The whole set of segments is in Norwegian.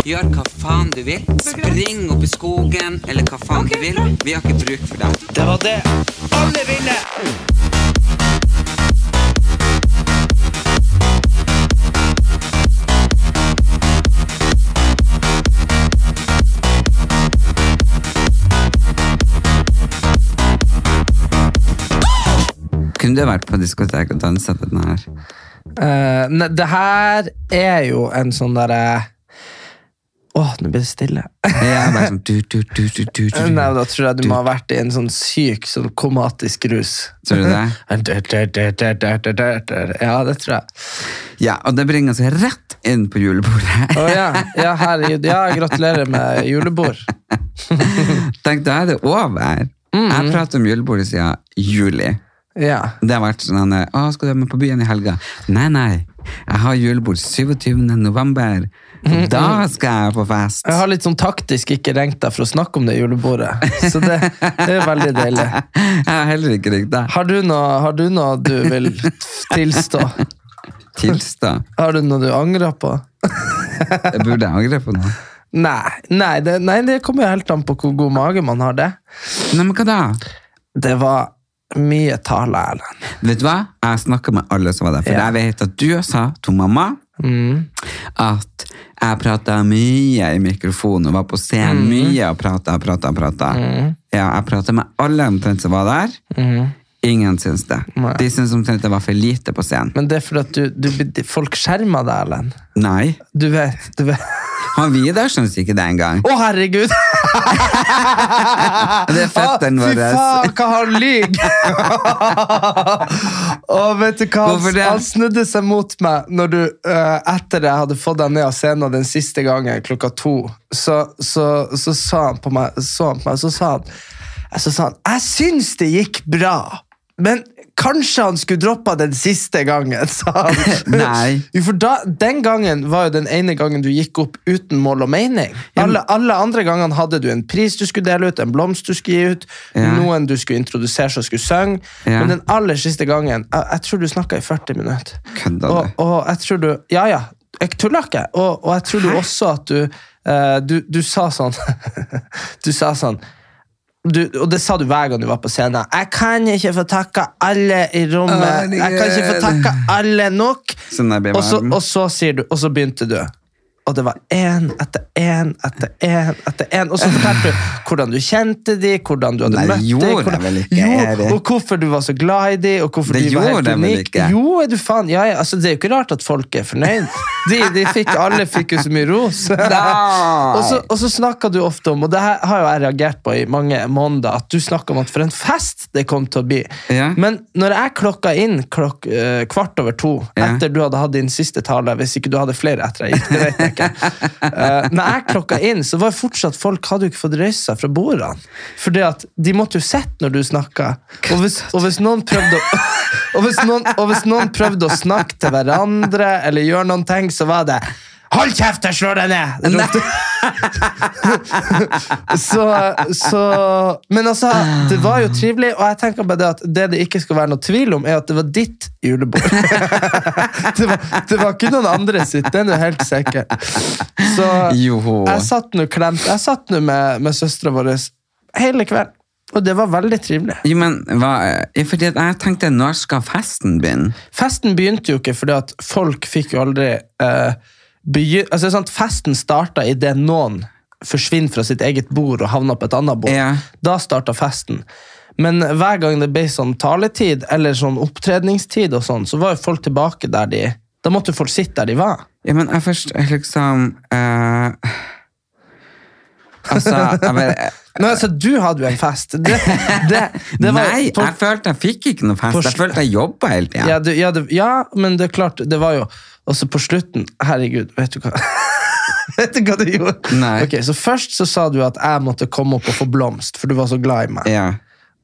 Gjør hva faen du vil. Spring opp i skogen, eller hva faen du vil. Vi har ikke bruk for deg. Det var det alle ville! Kunne du vært på diskotek og dansa på den her? Uh, ne, det her er jo en sånn derre Åh, nå blir det stille. Ja, bare sånn du, du, du, du, du, du. Nei, da tror jeg du må ha vært i en sånn syk sånn komatisk rus. Tror du det? Ja, det tror jeg. Ja, og det bringer oss rett inn på julebordet. Å ja. ja, herregud. Ja, gratulerer med julebord. Tenk, da er det over. Jeg prater om julebordet siden juli. Ja. Det har vært sånn Å, skal du være med på byen i helga? Nei, nei. Jeg har julebord 27. november. Og da skal jeg på fest. Jeg har litt sånn taktisk ikke ringt deg for å snakke om det julebordet, så det, det er veldig deilig. Jeg har heller ikke ringt deg. Har du noe, har du, noe du vil tilstå? Tilstå. Har du noe du angrer på? Jeg burde angre på noe. Nei, nei, det, nei, det kommer jo helt an på hvor god mage man har det. Nei, men hva da? Det var mye tale, Erlend. Vet du hva? Jeg snakka med alle som var der, for Ja. jeg vet at du sa til mamma Mm. at jeg prata mye i mikrofonen og var på scenen Mm. mye og prata og prata. Mm. Ja, jeg prata med alle omtrent som var der. Ingen syns det. Nei. De syns omtrent det var for lite på scenen. Men det er fordi at du, du, folk skjermer deg, Erlend. Nei. Du vet, du vet. Han Vidar syns ikke det engang. Å, herregud! Det er fetteren vår. Fy faen, hva han lyver! Å, vet du hva? Han, han snudde seg mot meg når du, uh, etter jeg hadde fått deg ned av scenen den siste gangen klokka to. Så, så, så sa han på meg, så han på meg, så sa han, så sa han Jeg syns det gikk bra, men kanskje han skulle droppa den siste gangen, sa han. Nei. For da, Den gangen var jo den ene gangen du gikk opp uten mål og mening. Alle, alle andre gangene hadde du en pris du skulle dele ut, en blomst du skulle gi ut, Ja. noen du skulle introdusere som skulle synge. Ja. Men den aller siste gangen Jeg, jeg tror du snakka i 40 minutter. Kønda Og, og jeg tror du Ja, ja. Jeg tuller ikke. Og, og jeg tror du også at du uh, du, du sa sånn Du sa sånn du, og det sa du hver gang du var på scenen. Jeg kan ikke få takka alle i rommet. Jeg kan ikke få takka alle nok. Sånn Og så, og så du, og så begynte du. Og det var én etter én etter én etter én. Og så fortalte du hvordan du kjente de, hvordan du hadde Nei, møtt jeg hvordan- jo, og hvorfor du var så glad i de, og hvorfor Det de var helt unik. Jo, er du faen. Ja, ja, altså, det er jo ikke rart at folk er fornøyd. De, de fikk, alle fikk jo så mye ros. og så, og så snakka du ofte om, og det her har jo jeg reagert på i mange måneder, at du snakka om at for en fest det kom til å bli. Ja. Men når jeg klokka inn klok, uh, kvart over to, etter du hadde hatt din siste tale, hvis ikke du hadde flere etter gikk, det vet jeg ikke. Eh, når jeg klokka inn, så var fortsatt folk hadde jo ikke fått reist seg fra bordene. At de måtte jo sett når du snakka. Og og hvis noen prøvde å og hvis, noen, og hvis noen prøvde å snakke til hverandre eller gjøre noen ting, så var det Hold kjeft, jeg slår deg ned! så, så Men altså, det var jo trivelig, og jeg tenker bare det at det det ikke skal være noe tvil om, er at det var ditt julebord. det, var, det var ikke noen andre sitt, det er nå helt sikkert. Så jeg satt nå klemt Jeg satt nå med, med søstera vår hele kvelden, og det var veldig trivelig. Jo, men hva, eh, fordi at jeg tenkte, når skal festen begynne? Festen begynte jo ikke fordi at folk fikk jo aldri eh, altså, sant? Festen starta idet noen forsvinner fra sitt eget bord og havner på et annet bord. Ja. Da starta festen. Men hver gang det ble sånn taletid eller sånn opptredningstid, og sånn, så var jo folk tilbake der de Da måtte folk sitte der de var. Ja, men jeg først liksom uh... Altså, jeg bare Nei, altså, Du hadde jo en fest. Det, det, det var, Nei, på- jeg følte jeg fikk ikke noe fest. på- Jeg følte jeg jobba hele tida. Ja, ja, ja, men det er klart, det var jo også på slutten Herregud, vet du hva? Vet du hva du gjorde? Nei. Ok, så Først så sa du at jeg måtte komme opp og få blomst, for du var så glad i meg. Ja.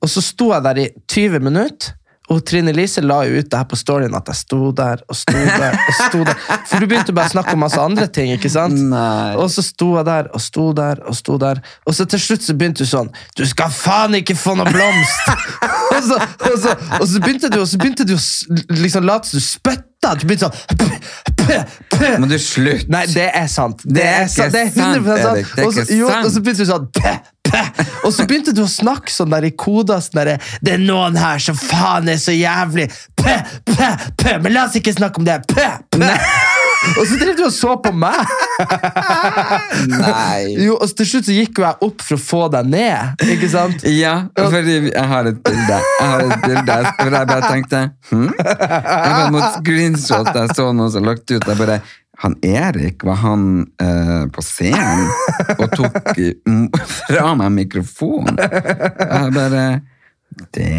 Og så sto jeg der i 20 minutter, og Trine Lise la jo ut det her på storyen at jeg sto der og sto der. og sto der. For du begynte bare å snakke om masse andre ting. ikke sant? Nei. Og så sto jeg der og sto der og sto der. Og så til slutt så begynte du sånn Du skal faen ikke få noe blomst! og, så, og, så, og så begynte du og så begynte du å liksom late som du spytta. Du begynte sånn p, p, p. Må du slutte? Nei, det er sant. Det, er sant. ikke Det er 100 sant. Erik. Det er ikke sant. jo. Og så begynte du sånn. Og så begynte du å snakke sånn der i koder. sånn der, Det er noen her som faen er så jævlig P, p, p. Men la oss ikke snakke om det. P, pæ. Og så drev du og så på meg. Nei. Jo, og til slutt så gikk jo jeg opp for å få deg ned. Ikke sant? Ja, fordi jeg har et bilde. Jeg har et bilde hvor jeg bare tenkte hm? Jeg bare mot screenshot jeg så noen som lagt ut. Jeg bare han Erik, var han eh, på scenen og tok fra meg mikrofonen? Jeg bare Det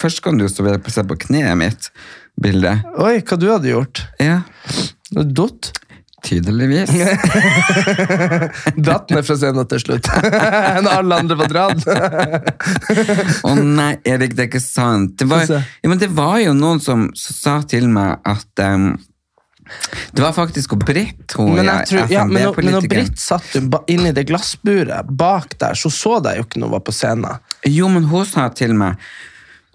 Først kan du jo stå se på kneet mitt, bildet. Oi, hva du hadde gjort? Ja, Dott? tydeligvis. Datt ned fra scenen til slutt. Når alle andre var dratt. Å nei, Erik, det er ikke sant. Det var, ja, men det var jo noen som sa til meg at um, Det var faktisk og Britt, hun Men, jeg tror, ja, men, når- men når Britt satt inni det glassburet bak der, så så jeg jo ikke når hun var på scenen. Jo, men hun sa til meg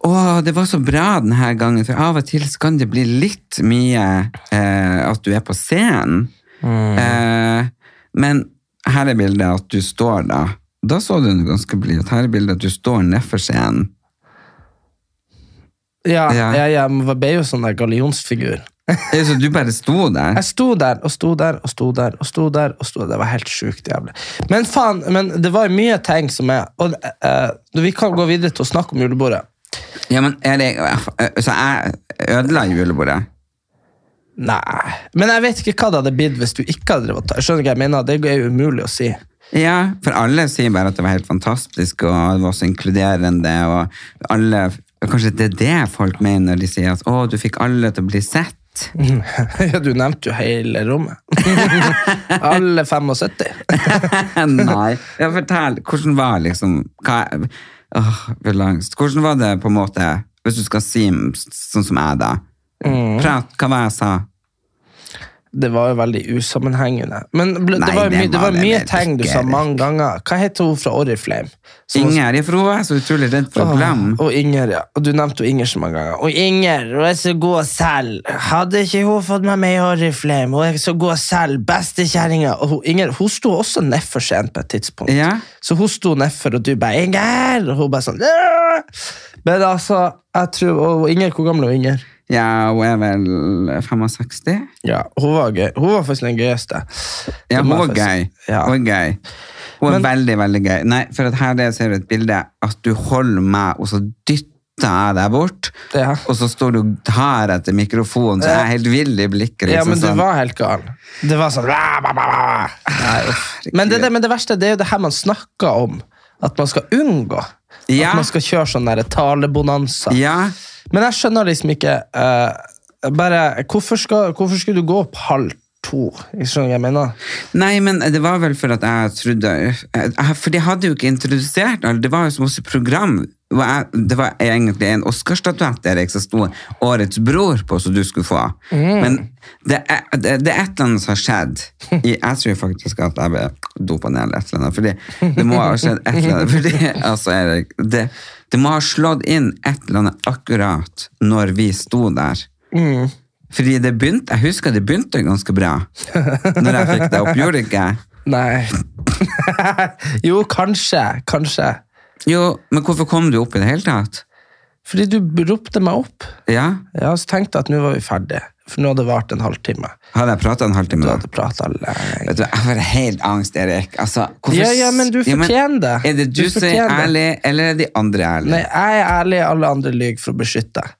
å, det var så bra denne gangen, for av og til kan det bli litt mye eh, at du er på scenen. Eh, men her er bildet at du står da. Da så du noe ganske blid. Her er bildet at du står nedfor scenen. Ja, Ja. Jeg, jeg ble jo sånn der gallionsfigur. Så du bare sto der? Jeg sto der og sto der og sto der og sto der. og sto der. Det var helt sjukt jævlig. Men faen, men det var mye ting som er og, uh, Vi kan gå videre til å snakke om julebordet. Ja, men er det, Så jeg ødela julebordet? Nei. Men jeg vet ikke hva det hadde blitt hvis du ikke hadde drevet Skjønner du hva jeg mener? Det er jo umulig å si. Ja, for alle sier bare at det var helt fantastisk, og det var så inkluderende, og alle Kanskje det er det folk mener når de sier at å, du fikk alle til å bli sett? Ja, du nevnte jo hele rommet. Alle 75. Nei. Ja, fortell. Hvordan var liksom hva, åh, hvor langst. Hvordan var det på en måte, hvis du skal si sånn som jeg, da? Mm. Prat, hva var jeg sa? Det var jo veldig usammenhengende. Men ble, Nei, det var, det det var mye ting du sa mange ganger. Hva heter hun fra Oriflame? Så, Inger, ja, for hun er så utrolig redd for å glemme. Og Inger, ja. Og du nevnte jo Inger så mange ganger. Og Inger, hun er så god selv. Hadde ikke hun fått meg med i Oriflame? Hun er så god selv. Bestekjerringa. Og hun, Inger hun sto også nedfor scenen på et tidspunkt. Ja. Så hun sto nedfor, og du bare 'Inger!' Og hun bare sånn «Åh!» Men altså, jeg tror Og Inger, hvor gammel er Inger? Ja, hun er vel 65? Ja, hun var gøy. Hun var faktisk den gøyeste. Ja, hun var gøy. Ja. Hun er gøy. Hun er Men- veldig, veldig gøy. Nei, for her ser du et bilde at du holder meg, og så dytter jeg deg bort, Ja. og så står du og tar etter mikrofonen, så jeg er helt vill i blikket. Ja, Liksom, men du sånn. var helt gal. Det var sånn. Nei, uff. men, det, men det verste det er jo det her man snakker om. At man skal unngå. Ja. At man skal kjøre sånn talebonanza. Ja, Men jeg skjønner liksom ikke eh, bare, hvorfor, skal, hvorfor skulle du gå opp halv to? Jeg skjønner hva jeg mener. Nei, men det var vel for at jeg trodde jeg- For de hadde jo ikke introdusert alle. Det var jo så masse program. Det var egentlig en Oscar-statuett Erik, som sto 'Årets bror' på, som du skulle få. Men det er, det, det er et eller annet som har skjedd. Jeg tror faktisk at jeg ble dopa ned eller et eller annet. Fordi det må ha skjedd et eller annet. Fordi, altså, Erik, det, det må ha slått inn et eller annet akkurat når vi sto der. Fordi det begynte, jeg husker det begynte ganske bra når jeg fikk det opp. Gjorde det ikke? Nei. jo, kanskje. Kanskje. Jo, men hvorfor kom du opp i det hele tatt? Fordi du ropte meg opp. Ja, Ja, så tenkte jeg at nå var vi ferdige. For nå hadde det vart en halvtime. Hadde jeg prata en halvtime Du hadde prata lenge. Vet du, Jeg får helt angst, Erik. Altså, hvorfor Ja, ja, men du fortjener det. Er det du, Du som er ærlig, eller er de andre ærlige? Nei, jeg er ærlig, alle andre lyver for å beskytte deg.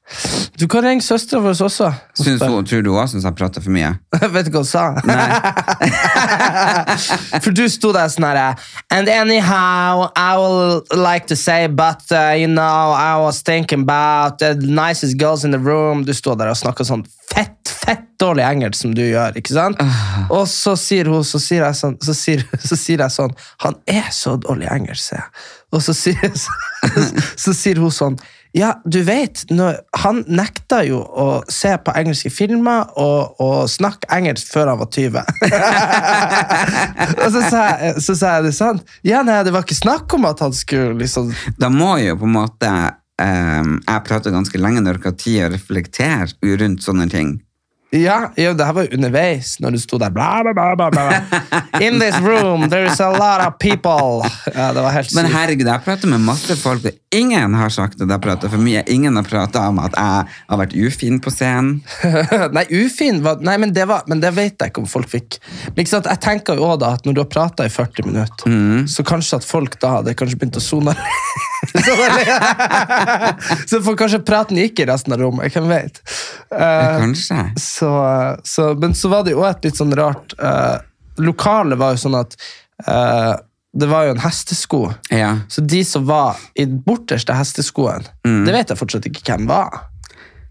Du kan ringe søstera vår også. Syns hun, tror du òg syns jeg prater for mye? Vet du hva hun sa? For du sto der sånn herre And anyhow, I would like to say, but uh, you know, I was thinking about the nicest girls in the room. Du sto der og snakka sånn fett, fett dårlig engelsk som du gjør, ikke sant? Og så sier hun, så sier jeg sånn, så sier, så sier jeg sånn Han er så dårlig engelsk, sier jeg. Og så sier, så, så sier hun sånn ja, du vet, når, han nekta jo å se på engelske filmer og, og snakke engelsk før han var 20. og så sa, jeg, så sa jeg det sant. Ja, nei, det var ikke snakk om at han skulle liksom Da må jo på en måte um, Jeg prater ganske lenge når dere har tid å reflektere rundt sånne ting. Ja, jo, det her var underveis, når du sto der bla, bla, bla, bla. In this room, there is a lot of people. Ja, det var helt Men herregud, jeg prater med masse folk, og ingen har sagt at jeg prater for mye. Ingen har prata om at jeg har vært ufin på scenen. Nei, ufin var, Nei, men det, var, men det vet jeg ikke om folk fikk. Men ikke sant, Jeg tenker jo også da at når du har prata i 40 minutter, så kanskje at folk da hadde kanskje begynt å sone så, får kanskje praten gikk i resten av rommet. Hvem vet? Eh, Kanskje. Så, så, men så var det jo et litt sånn rart eh, Lokalet var jo sånn at eh, det var jo en hestesko. Ja. Så de som var i den borterste hesteskoen, det vet jeg fortsatt ikke hvem var.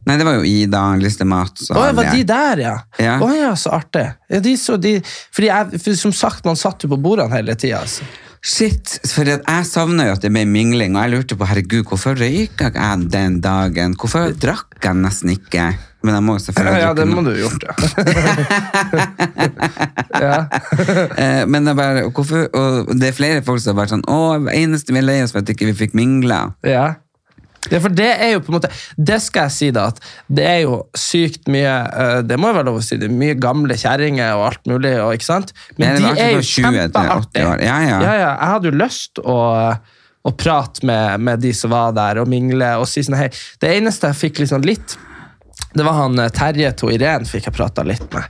Nei, det var jo Ida, Liste Mat Å, ja, var de der, ja? Ja. Å ja, så artig. Ja, de så, de, fordi jeg, for som sagt, man satt jo på bordene hele tida. Altså. Shit, for jeg savner jo at det ble mingling, og jeg lurte på, herregud, hvorfor røyka jeg den dagen? Hvorfor drakk jeg nesten ikke? Men jeg må jo Ja, selvfølgelig ja, det må du ha gjort, ja. ja. Eh, Men det er bare, hvorfor, og det er flere folk som har vært sånn, å, eneste vi er lei oss for at ikke vi fikk mingle. Ja. ja, for det er jo på en måte Det skal jeg si, da. At det er jo sykt mye eh, Det må jo være lov å si. Det er mye gamle kjerringer og alt mulig. Og, ikke sant? Men Ja, det de er jo fra 20 til 80 kjempeartige. år. Ja, ja. Jeg hadde jo lyst å, å prate med, med de som var der, og mingle og si sånn hei. Det eneste jeg fikk liksom litt det var han eh, Terje to Irén fikk jeg prata litt med.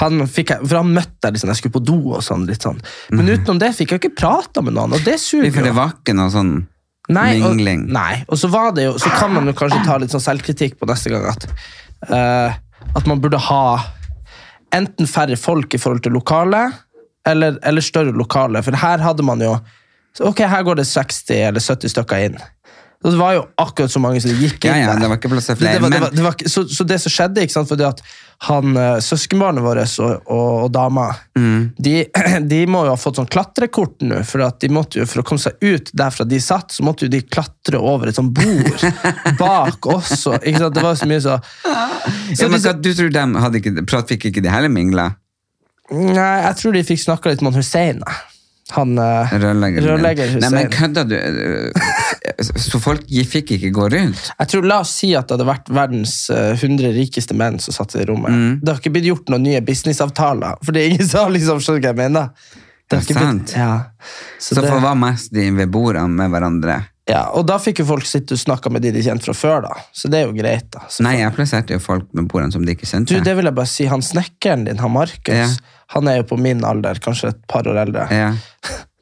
Han fikk jeg, for han møtte jeg liksom, jeg skulle på do og sånn. litt sånn. Men utenom det fikk jeg ikke prata med noen, og det suger For det jo. var ikke noe sånn Nei, og, mingling. nei, og så var det jo Så kan man jo kanskje ta litt sånn selvkritikk på neste gang at eh, At man burde ha enten færre folk i forhold til lokalet, eller, eller større lokale. For her hadde man jo så Ok, her går det 60 eller 70 stykker inn. Og det var jo akkurat så mange som gikk inn Ja, ja, det var ikke plass til Det- flere, det var, det var, det var, ikke- så, så det som skjedde, ikke sant, fordi at han, eh, søskenbarnet vårt og, og, og dama, Mm. de, de må jo ha fått sånn klatrekort nå, for at de måtte jo, for å komme seg ut derfra de satt, så måtte jo de klatre over et sånt bord bak oss. Og, ikke sant, det var så mye så... Ja, men de, du tror de hadde ikke, prat fikk ikke de heller mingla? nei, jeg tror de fikk snakka litt med Hussein. Han rørleggeren. Rørlegger. rørlegger Nei, men kødda du? Så folk fikk ikke gå rundt? Jeg tror, La oss si at det hadde vært verdens eh, 100 rikeste menn som satt i rommet. Mm. Det har ikke blitt gjort noen nye businessavtaler. For det er ingen som liksom skjønner hva jeg mener. Det har er ikke blitt- sant. Ja. Så Så det, for hva mest de ved bordene med hverandre? ja, og da fikk jo folk sitte og snakke med de de kjente fra før, da. Så det er jo greit. da. Så Nei, jeg plasserte jo folk med bordene som de ikke kjente. Du, det vil jeg bare si, han snekkeren din, han Markus, Ja. han er jo på min alder, kanskje et par år eldre. Ja.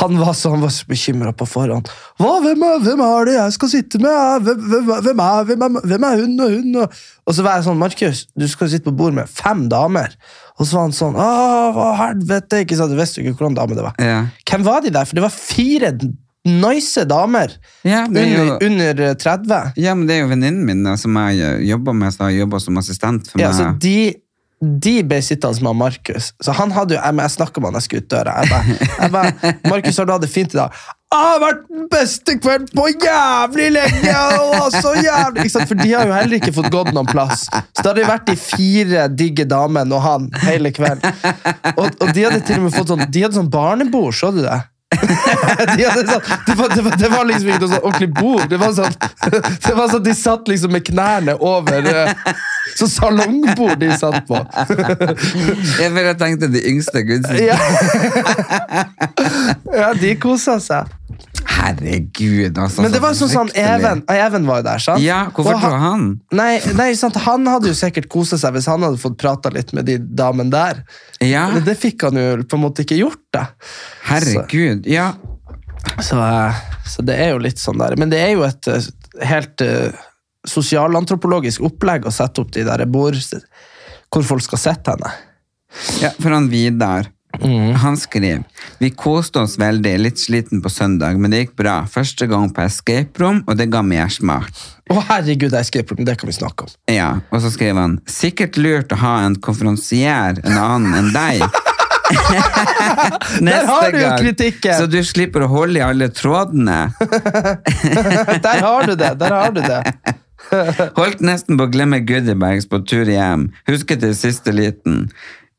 Han var så, han var så bekymra på forhånd. Hva, hvem, er, hvem er det jeg skal sitte med? Hvem, hvem, hvem, er, hvem, er, hun og hun? Og, og så var jeg sånn, Markus, du skal sitte på bord med fem damer. Og så var han sånn, hva helvete, ikke sant? Du visste jo ikke hvordan dame det var. Ja. Hvem var de der? For det var fire nice damer Ja, jo- under, under 30. ja, men det er jo venninnen min som jeg jobber med, som har jobba som assistent for Ja, meg. så de, de ble sittende med Markus. Så han hadde jo, jeg, jeg snakket med han jeg skulle ut døra. Jeg bare, Markus, har du hatt det fint i dag? Det har vært den beste kvelden på jævlig lenge! Å, så jævlig! For de har jo heller ikke fått gått noen plass. Så det hadde vært de fire digge damene og han hele kvelden. Og, og de hadde til og med fått sånn, de hadde sånn barnebord, så du det? de hadde sånn, det, var, det, var, det var liksom ikke noe sånn ordentlig bord. Det var sånn, det var sånn De satt liksom med knærne over eh, Så salongbord de satt på. Jeg, bare tenkte de yngste gudsene. Ja, ja de kosa seg. Herregud, altså. Men det var sånn sånn. Even, Even var jo der, sant? Ja, hvorfor Og tror han? Nei, nei sant? Han hadde jo sikkert kosa seg hvis han hadde fått prata litt med de damene der. Ja, Men det fikk han jo på en måte ikke gjort, da. herregud. Ja. Så, eh, så det er jo litt sånn der. Men det er jo et eh, helt uh, sosialantropologisk opplegg å sette opp de der bord hvor folk skal sitte henne. Ja, for han Vidar, Mm. han skriver Vi koste oss veldig, litt sliten på søndag, men det gikk bra. Første gang på escape room, og det ga mersmak. Å herregud, escape room, det kan vi snakke om. Ja, og så skriver han Sikkert lurt å ha en konferansier en annen enn deg. Der har du jo kritikken! Så du slipper å holde i alle trådene. Der har du det! Der har du det. Holdt nesten på å glemme goodiebags på tur hjem. Husket det siste liten.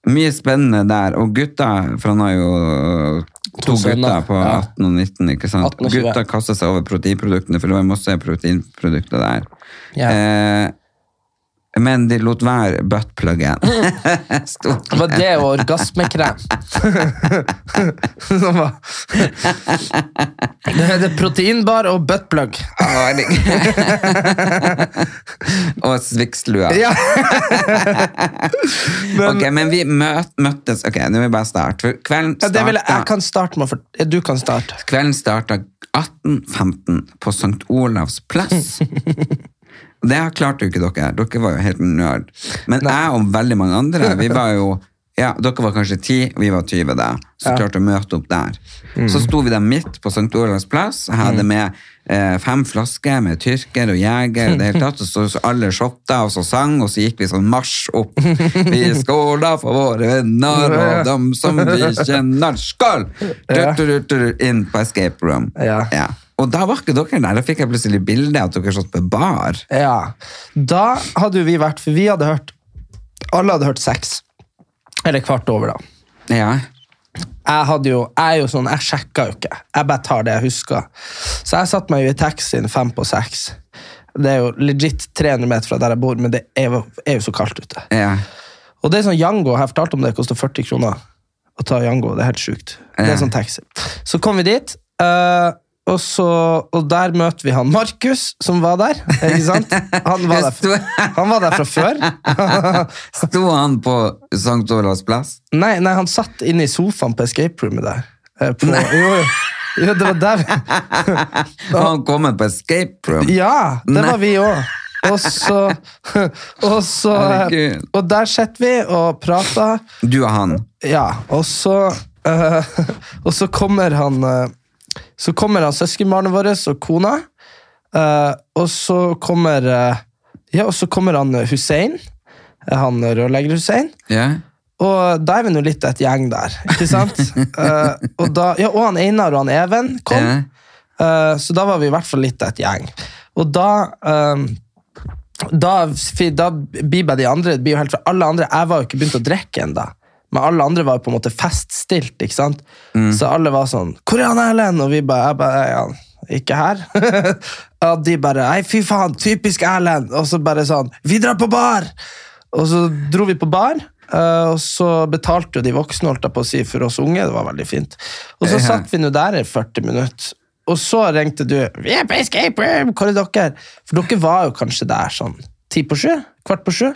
Mye spennende der. Og gutta, for han har jo to, To gutter på ja. 18 og 19, ikke sant? 18 og Gutta kastet seg over proteinproduktene, for det var masse proteinprodukter der. Ja. Eh, men de lot være buttpluggen. Det var det og orgasmekrem. Som var Det heter proteinbar og buttplug. og svikslua. Ja. ok, men vi møt, møttes Ok, nå vil vi bare starte. For kvelden Ja, det vil jeg, jeg kan starte med for Du kan starte. Kvelden starta 18.15 på St. Olavs plass. Det klarte jo ikke dere. Dere var jo helt nerd. Men jeg og veldig mange andre, vi var jo ja, Dere var kanskje 10, vi var 20 da. Så klarte å møte opp der. Så sto vi der midt på St. Olavs plass. Jeg hadde med eh, fem flasker med tyrker og jeger. og det hele tatt, og så, så alle shotta og så sang, og så gikk vi sånn marsj opp. Vi skåla for våre venner og dem som vi kjenner. Skål! Inn på escape room. Ja. Og da var ikke dere der. Da fikk jeg plutselig bilde at dere satt på bar. Ja. Da hadde jo vi vært For vi hadde hørt Alle hadde hørt sex. Eller kvart over, da. Ja. Jeg hadde jo, jeg er jo sånn, jeg sjekka jo ikke. Jeg bare tar det jeg husker. Så jeg satte meg jo i taxien fem på seks. Det er jo legit 300 meter fra der jeg bor, men det er jo, er jo så kaldt ute. ja. Og det er sånn Yango, jeg har fortalt om det, koster 40 kroner å ta Yango. Det er helt sjukt. Det er sånn taxi. Så kom vi dit, eh, og, så, og der møter vi han Markus, som var der. Ikke sant? Han var der, han var der fra før. Sto han på St. Olavs plass? Nei, nei, han satt inne i sofaen på escape roomet der. Eh, På, jo, jo. jo, det var der. Han kommet på escape room? Ja, det Nei. var vi òg. Og så, og så Og der sitter vi og prater. Du og han? Ja, og så eh, Og så kommer han eh, Så kommer han søskenbarnet vårt og kona. Uh, og så kommer uh, Ja, og så kommer han Hussein. Han rørlegger-Hussein. Yeah. Og da er vi nå litt et gjeng der, ikke sant? uh, og, da, ja, og han Einar og han Even kom. yeah. Så da var vi i hvert fall litt et gjeng. Og da um, da, da blir bare de andre det blir jo helt fra alle andre, Jeg var jo ikke begynt å drikke ennå. Men alle andre var på en måte feststilt. ikke sant? Så alle var sånn 'Hvor er Erlend?' Og vi bare, jeg bare «Ja, Ikke her. og de bare 'Nei, fy faen, typisk Erlend'. Og så bare sånn 'Vi drar på bar!' Og så dro vi på bar. eh, og så betalte jo de voksne holdt jeg på å si, for oss unge. Det var veldig fint. Og så satt vi nå der i 40 minutter. Og så ringte du 'Vi er på escape room! Hvor er dere?' For dere var jo kanskje der sånn ti på sju? Kvart på sju?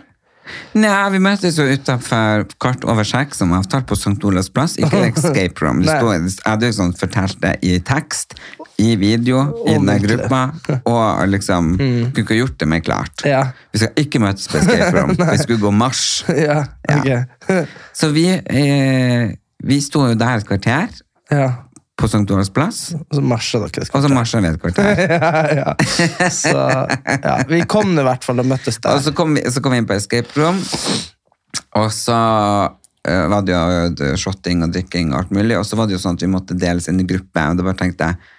Nei, vi møtes jo utenfor kvart over seks som avtalt på St. Olavs plass. Ikke escape room. Det stod, jeg hadde jo sånn fortalt det i tekst, i video, i den gruppa, og liksom kunne ikke gjort det mer klart. Ja. Vi skal ikke møtes på escape room. vi skulle gå marsj. Ja, ok. Så vi, eh, vi sto jo der et kvarter ja. På St. Olavs plass, Og så marsja dere. og så marsja vi et kvarter. ja, ja. Så ja, vi kom i hvert fall og møttes der. Og så kom, vi, så kom vi inn på escape room, og så uh, var det jo eh, shotting og drikking og alt mulig, og så var det jo sånn at vi måtte deles inn i gruppe, og da bare tenkte jeg,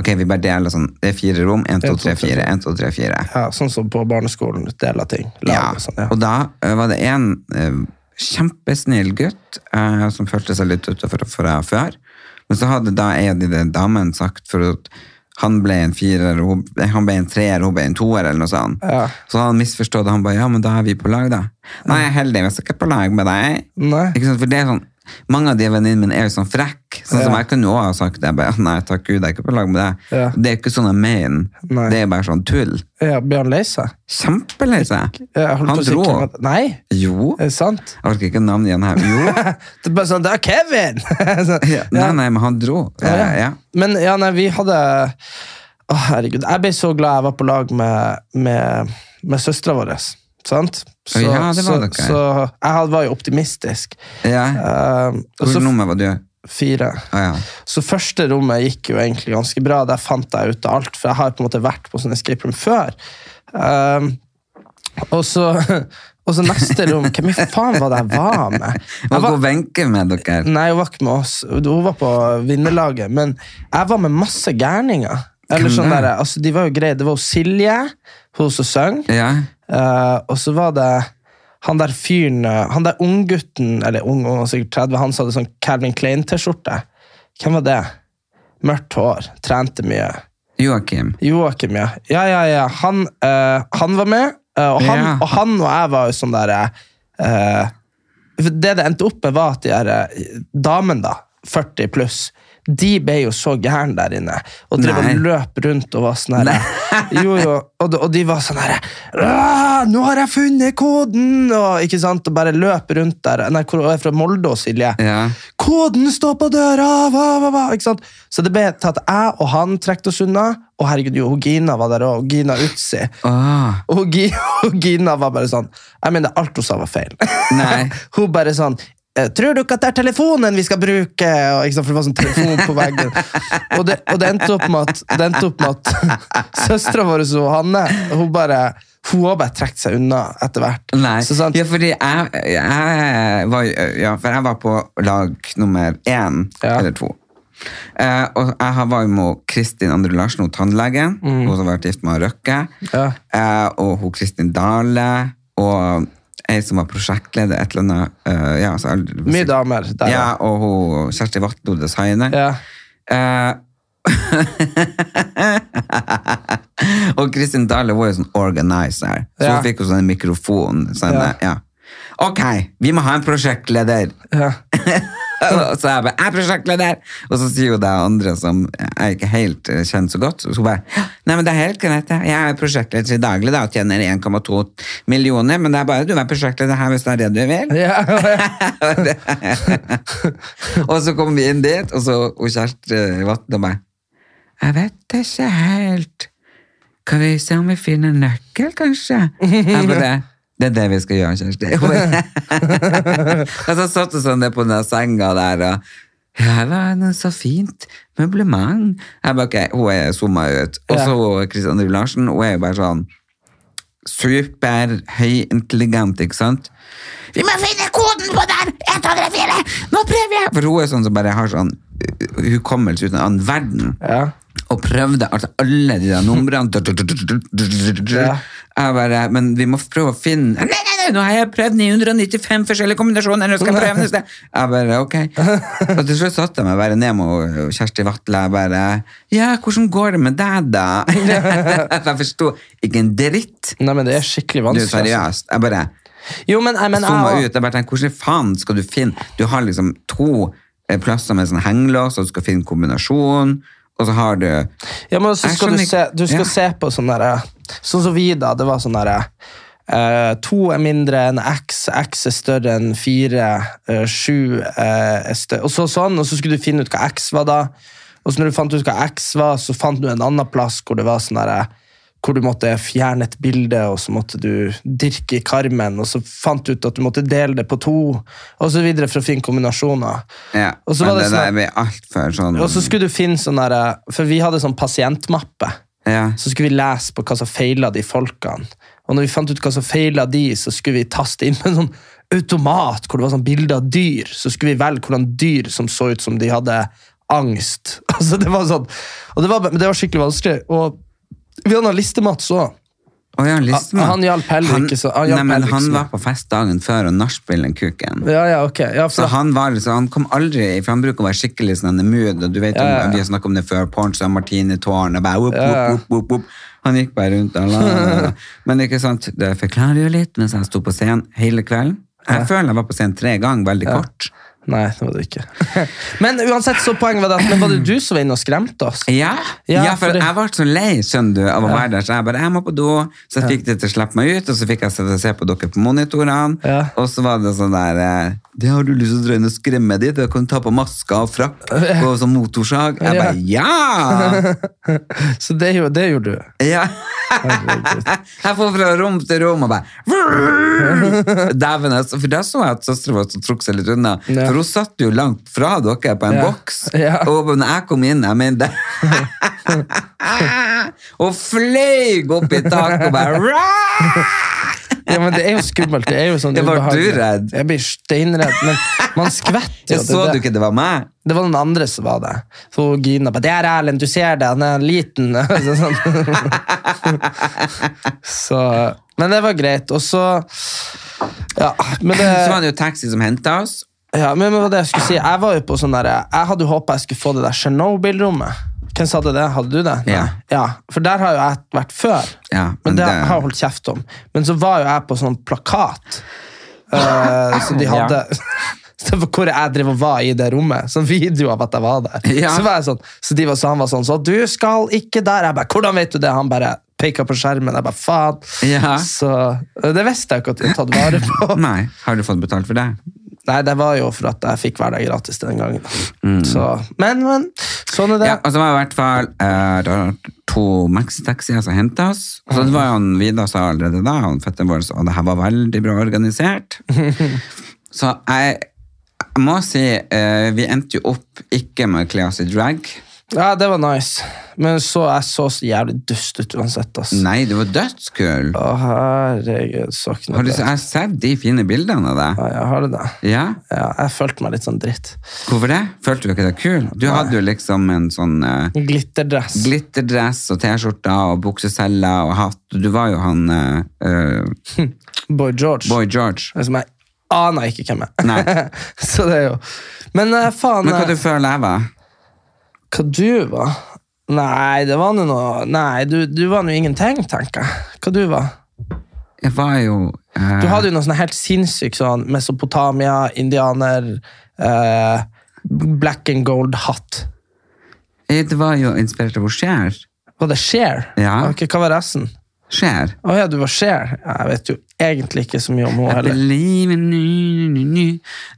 ok, vi bare deler sånn, det er fire rom, 1, 2, 3, 4, 1, 2, 3, 4. Ja, Sånn som på barneskolen. Deler ting. Lager, Ja, og sånn, ja. og da uh, var det en uh, kjempesnill gutt uh, som følte seg litt utafor fra før, men så hadde da en av de damene sagt for at han ble en firer, han ble en treer, hun ble en toer, eller noe sånt. Ja. Så han misforstod det, han bare, ja, men da er vi på lag da. Nei, heldig, jeg er ikke på lag med deg. Nei. Ikke sant? For det er sånn, mange av de venninnene mine er jo sånn frekk, sånn som Ja. jeg kunne også ha sagt det, bare, nei, takk Gud, jeg er ikke på lag med deg. Ja. Det er ikke sånn jeg mener, Nei. det er bare sånn tull. Ja, han lei seg? Kjempelei seg. Han dro. Nei, Jo. er det sant? Jeg orker ikke navnet igjen her. Jo. Det er bare sånn, det er Kevin! Så, Ja, nei, nei, men han dro. Ja, Ja, ja. Men ja, nei, vi hadde Å, herregud. Jeg ble så glad jeg var på lag med, med, med søstera vår. Sant? Så, Ja, det var dere. så jeg var jo optimistisk. Ja. Eh, og så nummer var du? fire. Ah, ja. Så første rommet gikk jo egentlig ganske bra. Der fant jeg ut av alt, for jeg har på en måte vært på sånne escape room før. Uh, og, så, og så neste rom Hvem i faen var det jeg var med? Jeg Var Wenche med dere? nei, hun var ikke med oss. Hun var på vinnerlaget. Men jeg var med masse gærninger. Eller sånn der, altså, de var jo greie. Det var Silje, hun som sang. Ja. Eh, og så var det han der fyren eh, Han der unggutten, eller ung, ung, sikkert 30, han som hadde sånn Calvin Klein-T-skjorte. Hvem var det? Mørkt hår, trente mye. Joakim. Joakim, ja. Ja, ja, ja. Han, uh, han var med, uh, og, han, Ja. og han og jeg var jo sånn derre Det det endte opp med, var at de her damene, da, 40 pluss, de ble jo så gærne der inne. Og drev og løp rundt og var sånn her Jo, jo. Og, de- og de var sånn her «Ah, 'Nå har jeg funnet koden!' Og, ikke sant? og bare løp rundt der. Nei, hvor er fra Molde og Silje. Ja. Koden står på døra! Va, va, va, Ikke sant? Så det ble til at jeg og han trekte oss unna. Og herregud, jo, Gina var der òg. Gina Utsi. Ah. Og Gina var bare sånn Jeg mener, alt hun sa, var feil. Nei. hun bare sånn «Eh, Tror du ikke at det er telefonen vi skal bruke? Og, ikke sant, for det var sånn telefon på veggen. Og det, og det endte opp med at, det endte opp med at søstera vår så Hanne hun bare hun har bare trukket seg unna etter hvert. Nei. Så sant, Ja, fordi jeg, jeg var Ja, for jeg var på lag nummer én Ja. eller to. Eh, og jeg var jo med Kristin Andre Larsen, hun tannlegen. Hun som har vært gift med Røkke. Mm. Ja. Eh, og hun Kristin Dale. Og ei som var prosjektleder, et eller annet. uh, ja, altså, mye damer der. Ja, og hun Kjersti Vatlo, designer. Ja. Uh, og Kristin Dale var jo sånn organizer, så Ja. hun fikk jo sånn mikrofon. Sånn, Ja. ja. Ok, vi må ha en prosjektleder. Ja. og så jeg bare, jeg er prosjektleder! Og så sier jo det andre som jeg ikke helt eh, kjenner så godt, så hun bare, nei, men det er helt greit, det. jeg er prosjektleder til daglig da, og tjener 1,2 millioner, men det er bare du er prosjektleder her hvis det er det du vil. Ja, og så kom vi inn dit, og så og Kjersti Vatn og meg. Jeg vet ikke helt. Kan vi se om vi finner en nøkkel, kanskje? Jeg bare, det er det vi skal gjøre, Kjersti. Og så satt hun sånn på den senga der, og ja, det var så fint møblement. Jeg bare, ok, hun er zooma ut. Og så Kristian Andrew Larsen, hun er jo bare sånn superhøyintelligent, ikke sant? Vi må finne koden på den! 1, 2, 3, 4! Nå prøver jeg! For hun er sånn som bare har sånn uh, hukommelse uten en annen verden. ja. Og prøvde altså alle de der numrene. Jeg bare, men vi må prøve å finne Nei, nei, nei, nå har jeg prøvd 995 forskjellige kombinasjoner! Nå skal jeg prøve neste! Jeg bare, ok. Og til slutt satte jeg meg bare ned med Kjersti Vatle. Jeg bare Ja, hvordan går det med deg, da? Jeg forsto ikke en dritt. Nei, men det er skikkelig Du, vanskelig. Du, seriøst. Jeg bare Jo, men, jeg, men jeg, ut. Jeg bare tenkte, hvordan faen skal du finne Du har liksom to eh, plasser med sånn hengelås, og du skal finne kombinasjon, og så har du Ja, men så Jeg skal du se, du skal Ja. se på sånn derre Sånn som vi, da. Det var sånn derre Uh, To er mindre enn X, X er større enn fire, eh, sju eh, er større Og så sånn, og så skulle du finne ut hva X var, da. Og så når du fant ut hva X var, så fant du en annen plass hvor det var sånn derre hvor du måtte fjerne et bilde, og så måtte du dirke i karmen, og så fant du ut at du måtte dele det på to, og så videre for å finne kombinasjoner. Ja, Og så var det sånn- der for sånn Og så skulle du finne sånn derre For vi hadde sånn pasientmappe. ja. så skulle vi lese på hva som feila de folkene. Og når vi fant ut hva som feila de, så skulle vi taste inn med en sånn automat hvor det var sånn bilde av dyr. Så skulle vi velge hvordan dyr som så ut som de hadde angst. Altså det var sånn, og det var, men det var skikkelig vanskelig. Og vi hadde listemat så. Å ja, Listmann. Han hjalp heller Han- ikke så- han Nei, men han så var på fest dagen før og den kuken. Ja, ja, ok. Ja, Så han var liksom, han kom aldri, for han bruker å være skikkelig sånn mood, og du vet, om, vi har snakket om det før, Porn San Martini-tårn, og bare, whoop, whoop, whoop, whoop. han gikk bare rundt, og la, la, la. men ikke sant, det forklarer jo litt, mens jeg sto på scenen hele kvelden. Jeg føler jeg var på scenen tre ganger, veldig kort. Nei, det var det ikke. Men uansett, så poenget var det at men var det du som var inne og skremte oss? Ja, Ja, ja, for for jeg ble så lei skjønner du, av å være der, så jeg bare, jeg må på do. Så jeg fikk de til å slippe meg ut, og så fikk jeg sitte og se på dere på monitorene. Ja. Og så var det sånn der eh, Det har du lyst til å dra inn og skremme dit? Du kan ta på maska og frakk og sånn motorsag. Jeg bare ja! Så det, gjorde- det gjorde du. ja. Jeg får fra rom til rom og bare Dæven, altså. For da så jeg at søstera vår trakk seg litt unna. Ja. For hun satt jo langt fra dere på en Ja. boks. Ja. Og når jeg kom inn, jeg mente Og fløy opp i taket og bare Ja, men det er jo skummelt. Det er jo sånn Ja, ble du redd? Jeg blir steinredd, men man skvetter jo. Så det, du ikke det var meg? det var noen andre som var det. Så Gina bare 'Det er Erlend, du ser det, han er liten'. Så, sånn. så, men det var greit. Og så Ja, men det Så var det jo taxi som henta oss. Ja, men men det jeg skulle si? Jeg var jo på sånn der, jeg hadde jo håpet jeg skulle få det der Chernobyl-rommet. Hvem sa det det? Hadde du det? Ja. ja. For der har jo jeg vært før. Ja, men, men det, det- har jeg holdt kjeft om. Men så var jo jeg på sånn plakat. uh, så de hadde Hvor jeg drev og var i det rommet. Sånn video av at jeg var der. Ja. Så var sånn, så de var så, han var sånn Så du skal ikke der. Jeg bare, Hvordan vet du det? Han bare peka på skjermen. Jeg bare, faen. Ja. Så eh, det visste jeg ikke at de hadde tatt vare på. Nei, har du fått betalt for det? Nei, det var jo for at jeg fikk hverdag gratis den gangen. Så, men, men, sånn er det. Ja, og så var det i hvert fall eh, to maxitaxier som henta oss. Og så det var jo han Vidar sa allerede da, han fetteren vår, og det her var veldig bra organisert. så jeg, jeg må si, eh, vi endte jo opp ikke med i drag. Ja, det var nice. Men så jeg så så jævlig dust ut uansett. ass. Nei, du var dødskul. Å, herregud, så Har du, jeg har sett de fine bildene av deg. Ja, jeg har det da. Ja? Ja, jeg følte meg litt sånn dritt. Hvorfor det? Følte du ikke deg kul? Du hadde jo liksom en sånn eh, Glitterdress. glitterdress og T-skjorter og bukseseller og hatt. Du var jo han eh, eh, Boy George. Boy George. Som jeg aner ikke hvem er. Nei. så det er jo Men eh, faen Men hva eh, du føler jeg var? Hva du var? Nei, det var nå noe Nei, du, du var nå ingenting, tenker jeg. Hva du var? Jeg var jo eh, Du hadde jo noe sånn helt sinnssykt sånn Mesopotamia, indianer, eh, black and gold-hatt. eh, Det var jo inspirert av Cher. Var det Cher? Ja. Okay, hva var resten? Cher. Å ja, du var Cher. Jeg vet jo egentlig ikke så mye om henne heller.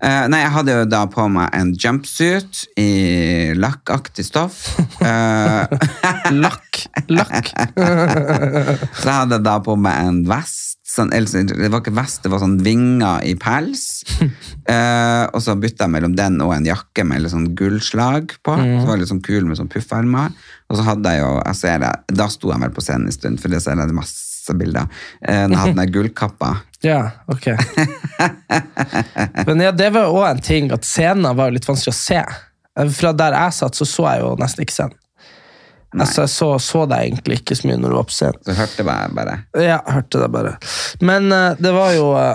Eh, nei, jeg hadde jo da på meg en jumpsuit i lakkaktig stoff. Uh, Lakk. Lakk. så jeg hadde da på meg en vest. Sånn, det var ikke vest, det var sånn vinger i pels. Eh, og så bytta jeg mellom den og en jakke med litt sånn gullslag på. Så var det litt sånn kul med sånn puffermer. Og så hadde jeg jo jeg ser det, Da sto jeg vel på scenen en stund, for det ser jeg masse bilder. Eh, da hadde jeg gullkappa. Ja, ok. Men ja, det var òg en ting at scenen var litt vanskelig å se. Fra der jeg satt, så så jeg jo nesten ikke scenen. Altså, jeg så, så deg egentlig ikke så mye når du var på scenen. Så hørte meg bare Ja, hørte det bare. Men uh, det var jo uh,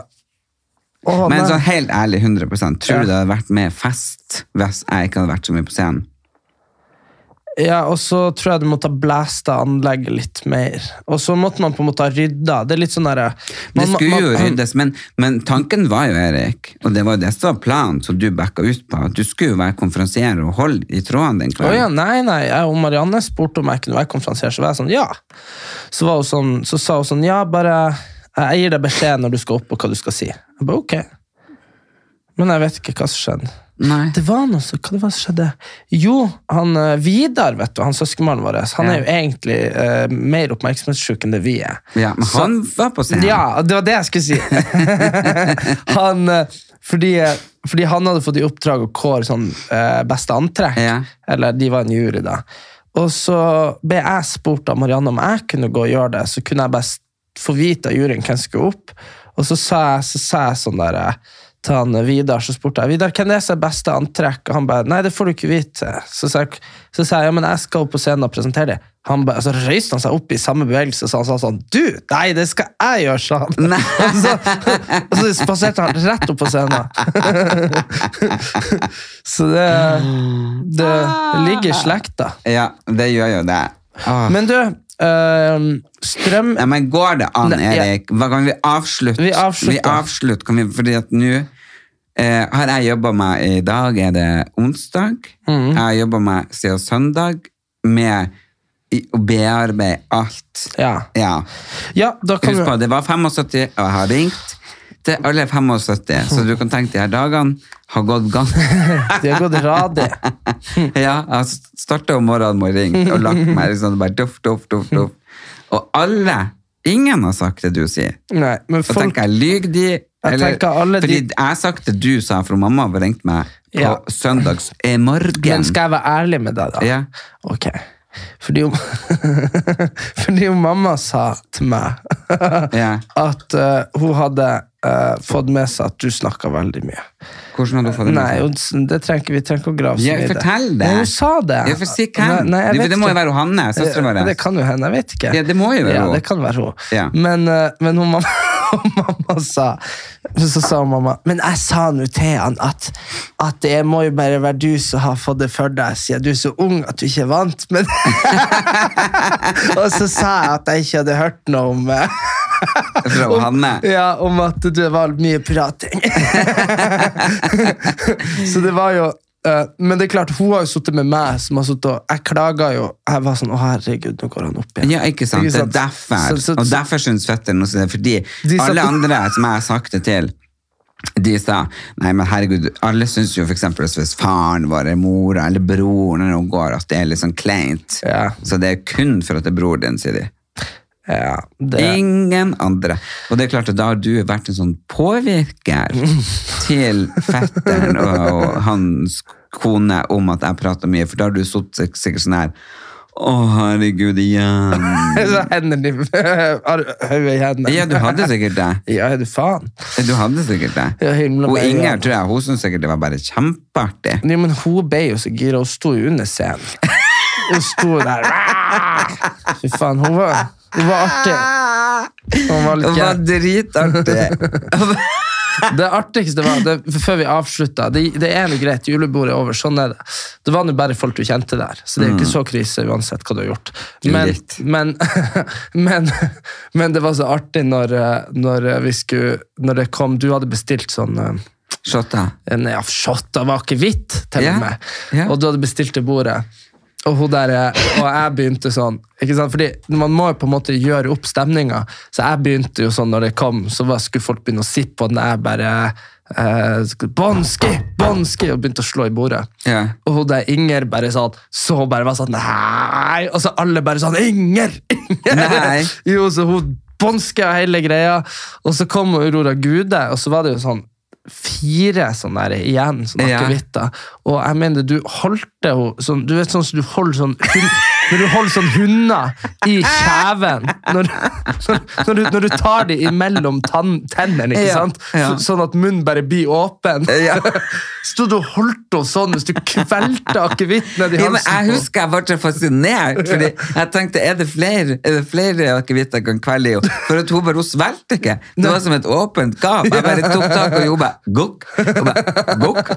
å, Men sånn helt ærlig, 100% tror Ja. du det hadde vært mer fest hvis jeg ikke hadde vært så mye på scenen? Ja, og så tror jeg du måtte ha blæsta anlegget litt mer. Og så måtte man på en måte ha rydda. Det er litt sånn derre Det man- skulle jo man- ryddes, men, men tanken var jo, Erik, og det var jo det som var planen som du backa ut på, at du skulle jo være konferansier og holde i trådene den Å ja, nei, nei. Jeg og Marianne spurte om jeg kunne være konferansier, så var jeg sånn, ja. Så, sånn, så sa hun sånn, ja, bare Jeg gir deg beskjed når du skal opp, og hva du skal si. Jeg bare, ok. Men jeg vet ikke hva som skjedde. Nei. Det var noe så, Hva det var som skjedde? Jo, han eh, Vidar, vet du, han søskenbarnet vår, han er jo egentlig uh, mer oppmerksomhetssjuk enn det vi er. Ja, men Så- han var på scenen. Ja, det var det jeg skulle si. han, eh, fordi, fordi han hadde fått i oppdrag å kåre sånn uh, beste antrekk. Ja. Eller de var en jury, da. Og så ble jeg spurt av Marianne om jeg kunne gå og gjøre det. Så kunne jeg bare få vite av juryen hvem som skulle opp. Og så sa jeg, så sa jeg sånn der eh, til han Vidar, så spurte jeg Vidar, hvem er det som er beste antrekk? Og han bare nei, det får du ikke vite. Så sa jeg, så sa jeg ja, men jeg skal opp på scenen og presentere det. Han ba, så røyste han seg opp i samme bevegelse så han sa sånn du, nei, det skal jeg gjøre, sa han. Og så, og så spaserte han rett opp på scenen. så det, det ligger i slekta. Ja, det gjør jo det. Åh. Men du, Uh, strøm Ja, men går det an, Erik? Hva kan vi avslutte? Vi avslutter. Vi avslutter, kan vi, fordi at nå eh, har jeg jobba meg I dag er det onsdag. Mm. Jeg har jobba meg siden søndag med å bearbeide alt. Ja. Ja. ja, Husk på, det var 75, og jeg har ringt til alle 75, så du kan tenke de her dagene har gått gang. De har gått radig. ja, jeg starta om morgenen med å ringe og lagt meg liksom bare duff, duff, duff, duff. Og alle, ingen har sagt det du sier. Nei, men folk tenker jeg, lyg de? Jeg tenker alle fordi de- jeg har sagt det du sa, for mamma har ringt meg på Ja. søndags i morgen. Men skal jeg være ærlig med deg, da? Ja. Ok. Fordi jo, fordi jo mamma sa til meg Ja. at uh, hun hadde uh, fått med seg at du snakka veldig mye. Hvordan hadde hun fått det med seg? Nei, det trenger vi trenger ikke å grave så mye i det. Nei, hun sa det. Ja, for si hvem. Nei, nei, Det- det må jo være Hanne, søstera vår. Det kan jo hende, jeg vet ikke. Ja, det må jo være ja, hun. det kan være hun. Ja. Men, uh, men hun mamma, mamma sa Så sa mamma Men jeg sa nå til han at, at det må jo bare være du som har fått det for deg, siden du er så ung at du ikke er vant med det. Og så sa jeg at jeg ikke hadde hørt noe om eh, Fra Hanne. Ja, om at det var mye prating. så det var jo Men det er klart, hun har jo sittet med meg, som har suttet og Jeg klaga jo. Jeg var sånn Å, herregud, nå går han opp igjen. Ja, ikke sant? Ikke Det er derfor. Så- så- og derfor syns fetteren også det. Fordi De satt- alle andre som jeg har sagt det til, de sa nei, men herregud, alle syns jo for eksempel hvis faren vår eller mora eller broren eller noe går, at det er litt sånn kleint. Ja. Så det er kun for at det er bror din, sier de. Ja, det, Ingen andre. Og det er klart at da har du vært en sånn påvirker til fetteren og, og hans kone om at jeg prater mye, for da har du sittet sikkert sånn her Å, herregud, igjen. så hendene Hodet i hendene. Ja, du hadde sikkert det. Ja, du faen? Du hadde sikkert det. Ja, Og Inger, tror jeg, hun syntes sikkert det var bare kjempeartig. Ja, men hun ble jo så gira, hun sto jo under scenen. Hun sto der. Fy faen, hun var, hun var artig. Hun var litt hun var dritartig. Det artigste var, det, før vi avslutta det, det er noe greit, julebordet er over, sånn er det. Det var nå bare folk du kjente der, så det er jo ikke så krise uansett hva du har gjort. Men, men, men, men det var så artig når, når vi skulle Når det kom Du hadde bestilt sånn eh, Shotta. en ja, shot var akevitt, til og og med. Yeah. Og du hadde bestilt det bordet. Og, hun der, og jeg begynte sånn ikke sant? Fordi Man må jo på en måte gjøre opp stemninga. Så jeg begynte jo sånn når det kom, så var, skulle folk begynne å sippe, og den jeg bare eh, Bonski! Bonski! Og begynte å slå i bordet. Yeah. Og hun der Inger bare sånn Så bare var sånn Nei! Og så alle bare sånn Inger! Inger! Nei. Jo, så hun bånska hele greia. Og så kom Aurora Gude, og så var det jo sånn fire sånne der igjen, sånne Ja. Og jeg mener, du holdt det jo sånn Du vet sånn som du holder sånn Når du holder sånn hunder i kjeven når, når, når, du, når du tar dem imellom tann, tennene, ikke Ja, sant? ja. Så, sånn at munnen bare blir åpen. Ja. Stod du og holdt henne sånn hvis du kvelte akevitt Ja, men halsen? jeg husker jeg ble fascinert, fordi jeg tenkte, er det flere, er det flere akevitt jeg kan kvelle i henne? For at hun bare, hun svelgte ikke. Det var som et åpent gap. Jeg bare tok tak og hun bare, gokk, og bare, gokk.